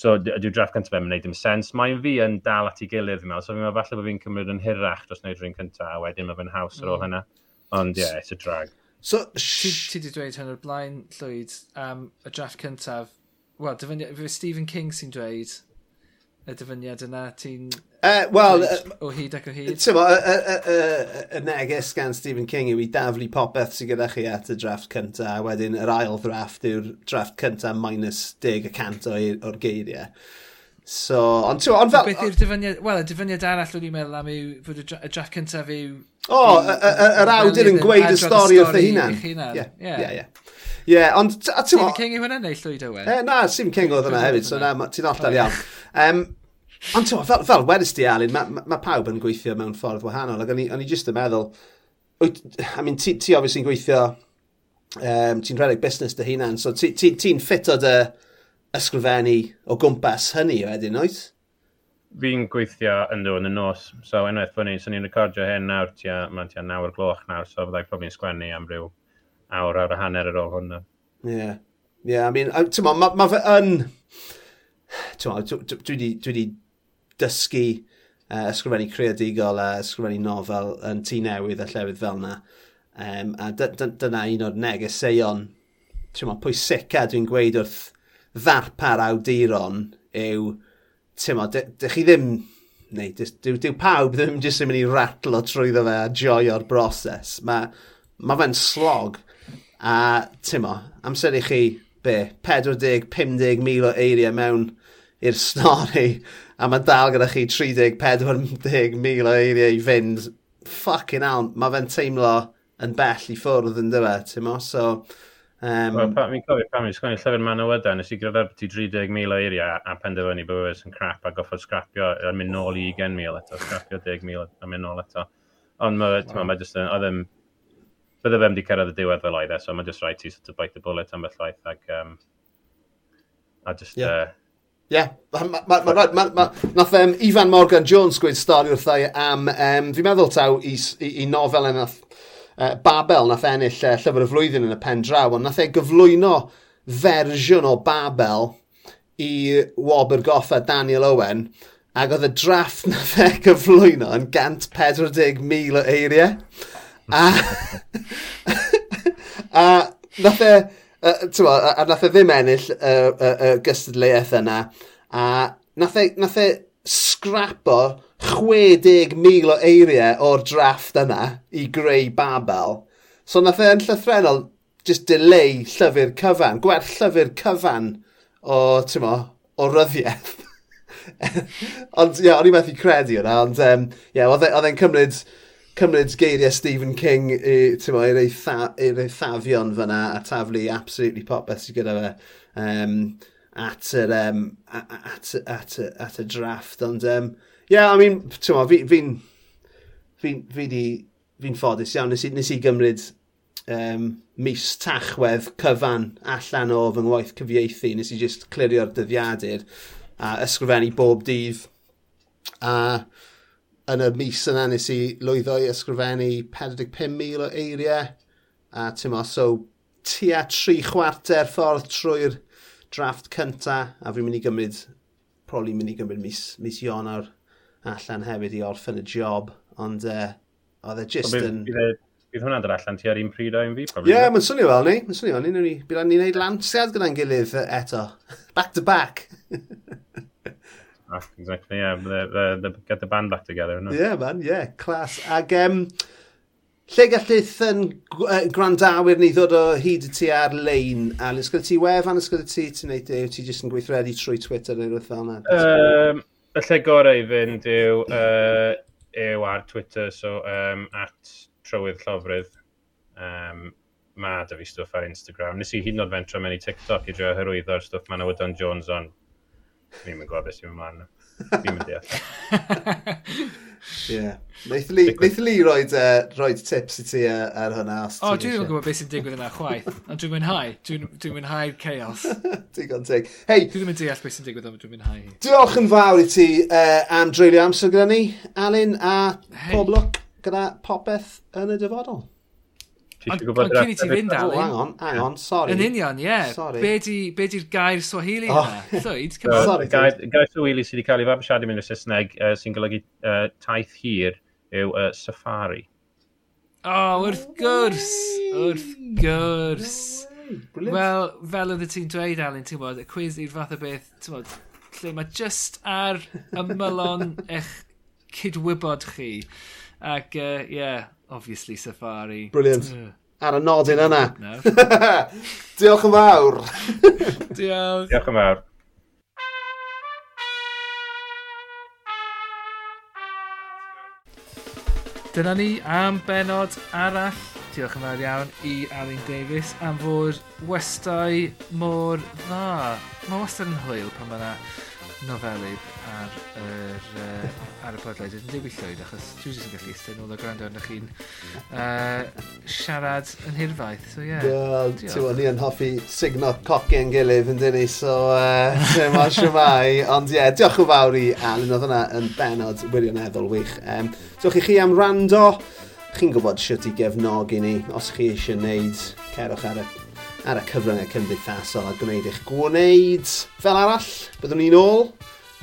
Speaker 3: so dyw draft gyntaf fe'n gwneud dim sens. Mae'n fi yn dal at ei gilydd, fi'n meddwl, so fi'n meddwl falle bod fi'n cymryd yn hirach dros wneud rhywun cyntaf, a wedyn mae fe'n haws ar ôl mm. hynna. Ond, yeah, it's a drag.
Speaker 1: So, ti, wedi dweud hyn o'r blaen, Llwyd, um, y drafft cyntaf. Wel, dyfyniad, fe Stephen King sy'n dweud y dyfyniad yna, ti'n...
Speaker 2: Uh, Wel...
Speaker 1: Uh, o hyd ac o hyd.
Speaker 2: Ti'n y, y, y, y neges gan Stephen King yw i daflu popeth sy'n gyda chi at y drafft cyntaf, a wedyn yr ail drafft yw'r drafft cyntaf minus 10 y cant o'r geiriau. So, ond ti'n ond fel...
Speaker 1: Beth yw'r dyfyniad... Wel, y dyfyniad arall o'n i'n meddwl am yw fod y draft cyntaf yw...
Speaker 2: O, yr awdur yn gweud y stori wrth ei hunan. Ie, ie, ie. Ie, ond...
Speaker 1: Stephen King yw hwnna neu llwyd Owen?
Speaker 2: E, na, Stephen King oedd hwnna hefyd, so na, ti'n alltar iawn. Um, ond ti'n fel, fel wedys di, Alun, mae ma, ma pawb yn gweithio mewn ffordd wahanol, ac o'n i jyst yn meddwl... I mean, ti, ti obviously yn gweithio... Um, ti'n rhedeg busnes dy hunan, so ti'n ti, ti ffito dy... Uh, ysgrifennu o gwmpas hynny wedyn, oes?
Speaker 3: Fi'n gweithio yn dod yn y nos, so unwaith bod ni, so ni'n recordio hyn nawr tua, mae'n tia nawr gloch nawr, so fyddai probably'n sgwennu am ryw awr, ar y hanner ar ôl hwnna.
Speaker 2: Ie, yeah. ie, yeah, I mean, ti'n ma, ma fe yn, ti'n ma, dwi wedi dysgu uh, ysgrifennu creadigol a ysgrifennu nofel yn tu newydd a llefydd fel yna. Um, a dyna un o'r negeseuon, ti'n ma, pwysica dwi'n gweud wrth ddarpar awduron yw, ti'n dych chi ddim, neu, dyw, dyw pawb ddim jyst yn mynd i ratlo trwyddo fe a joio'r broses. Mae ma fe'n slog. A, ti'n amser i chi, be, 40-50 mil o eiriau mewn i'r stori, a mae dal gyda chi 30-40 mil o eiriau i fynd. Fucking hell, mae fe'n teimlo yn bell i ffwrdd yn dyfa, ti'n mo? So,
Speaker 3: Um, well, pa, mi'n cofio pan mi'n sgwennu llyfr man o Manawydan, nes i gryfyrtu 30,000 o eiriau a penderfynu bod yn crap a goffod scrapio a mynd nôl i 20,000 eto, scrapio 10,000 e- a mynd nôl eto. Ond mae wow. mae jyst yn, oedd yn, bydde fe wedi cyrraedd y diwedd fel oedd e, so mae jyst rhaid ti sort of bite the bullet am beth laeth ac, um, a jyst, yeah. uh,
Speaker 2: Ie, yeah. nath um, Ifan Morgan Jones gweud stori wrthau am, um, fi'n meddwl taw i, i, i nofel yn nath uh, Babel nath ennill uh, llyfr y flwyddyn yn y pen draw, ond nath e gyflwyno fersiwn o Babel i Wobr Goffa Daniel Owen, ac oedd y drafft nath fe gyflwyno yn 140,000 o eiriau. A, a nath e, uh, a, a nath e ddim ennill y uh, uh, uh, gystadleuaeth yna, a nath e, nath e scrapo 60,000 o eiriau o'r drafft yna i greu babel. So nath e'n llythrenol just delay llyfr cyfan, gwerth llyfr cyfan o, ti'n mo, o ryddiaeth. ond, ie, yeah, o'n i methu credu hwnna, ond, ie, um, yeah, oedd e'n cymryd, cymryd geiriau Stephen King i, ti'n mo, i'r eitha, eithafion fyna a taflu absolutely popeth sydd gyda fe. Um, at yr, um, at, at, at, y drafft. Ond, um, yeah, I mean, ti'n fi'n fi, fi, fi, fi, fi ffodus iawn. Nes i, nes i gymryd um, mis tachwedd cyfan allan o fy ngwaith cyfieithu. Nes i just clirio'r dyddiadur a ysgrifennu bob dydd. A yn y mis yna nes i lwyddo i ysgrifennu 45,000 o eiriau. A ti'n so tua tri chwarter ffordd trwy'r drafft cynta a fi'n mynd i gymryd, probably mynd i gymryd mis, mis Ionawr allan hefyd i orffen y job, ond uh, oedd e just yn...
Speaker 3: E- bydd hwnna'n dod allan tua'r un pryd o'n fi?
Speaker 2: Ie, yeah, mae'n swnio fel ni. Mae'n swnio fel ni. Bydd ni'n gwneud lansiad gyda'n gilydd e, eto. Back to back.
Speaker 3: Ah, exactly, yeah. The, the, the, get the band back together. No?
Speaker 2: Yeah, man, yeah. Class. Ag, um, Lle gallith yn grandawyr ni ddod o hyd y ti ar-lein, Al? Ysgol ti wefan, ysgol ti ti'n neud, yw ti jyst yn gweithredu trwy Twitter neu rhywbeth fel yna?
Speaker 3: Um, y lle gorau i fynd yw, uh, yw ar Twitter, so um, at trywydd llofrydd. Um, mae da fi stwff ar Instagram. Nes i hyd yn oed fentro mewn i TikTok i drio hyrwyddo'r stwff mae'n awydon Jones on. Ni'n mynd gwybod beth sy'n ymlaen. Fi'n mynd i.
Speaker 2: Ie. Neith li roed, uh, roed tips i ti uh, ar hwnna.
Speaker 1: O, oh, dwi'n gwybod beth sy'n digwydd yna chwaith, ond dwi'n mwynhau. Dwi'n dwi mwynhau'r chaos.
Speaker 2: Digon teg. Hei!
Speaker 1: Dwi ddim yn deall beth sy'n digwydd ond dwi'n mwynhau.
Speaker 2: Diolch yn fawr i ti uh, am dreulio amser gyda ni, Alun, a hey. pob lwc gyda popeth yn y dyfodol.
Speaker 1: Ond cyn i ti fynd, Alun...
Speaker 2: Oh, hang on, hang on, sorry.
Speaker 1: Yn union, ie. Yeah. Be di'r gair Swahili
Speaker 3: oh. yna? Llwyd, cymryd. Gair, gair Swahili sydd wedi cael ei fabwysiadu mewn y Saesneg uh, sy'n golygu uh, taith hir yw uh, safari.
Speaker 1: O, oh, wrth gwrs! Wrth gwrs! Wel, fel oedd ti'n dweud, Alun, ti'n bod, y cwiz i'r fath o beth, ti'n bod, lle mae just ar ymylon eich cydwybod chi. Ac, ie, uh, yeah, Obviously Safari.
Speaker 2: Brilliant. Uh, Ar y nodyn yna. Diolch yn fawr.
Speaker 1: Diolch.
Speaker 3: Diolch yn fawr.
Speaker 1: Dyna ni am benod arall. Diolch yn fawr iawn i Alun Davies am fod westau mor dda. Mae wastad yn hwyl pan mae yna nofelydd ar, er, uh, ar y podleid yn debyg llwyd, achos dwi jyst yn gallu eistedd nôl o gwrando arnoch chi'n uh, siarad yn hirfaith. So, yeah.
Speaker 2: Wel, ti'n ni yn hoffi signo coci yn gilydd yn dyn ni, so uh, dim ond siwmai. Ond ie, yeah, diolch yn fawr i Alan, oedd hwnna yn benod wirioneddol wych. Um, diolch i chi am rando. Chi'n gwybod sut i gefnogi ni, os chi eisiau wneud, cerwch ar y ar y cyfryngau cymdeithasol a gwneud eich gwneud. Fel arall, byddwn ni'n ôl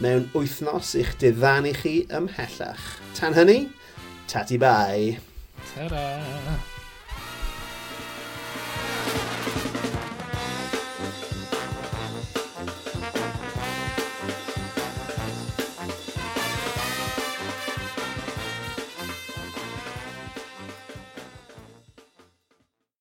Speaker 2: mewn wythnos i'ch diddannu chi ymhellach. Tan hynny, tati bai.
Speaker 1: Ta-ra!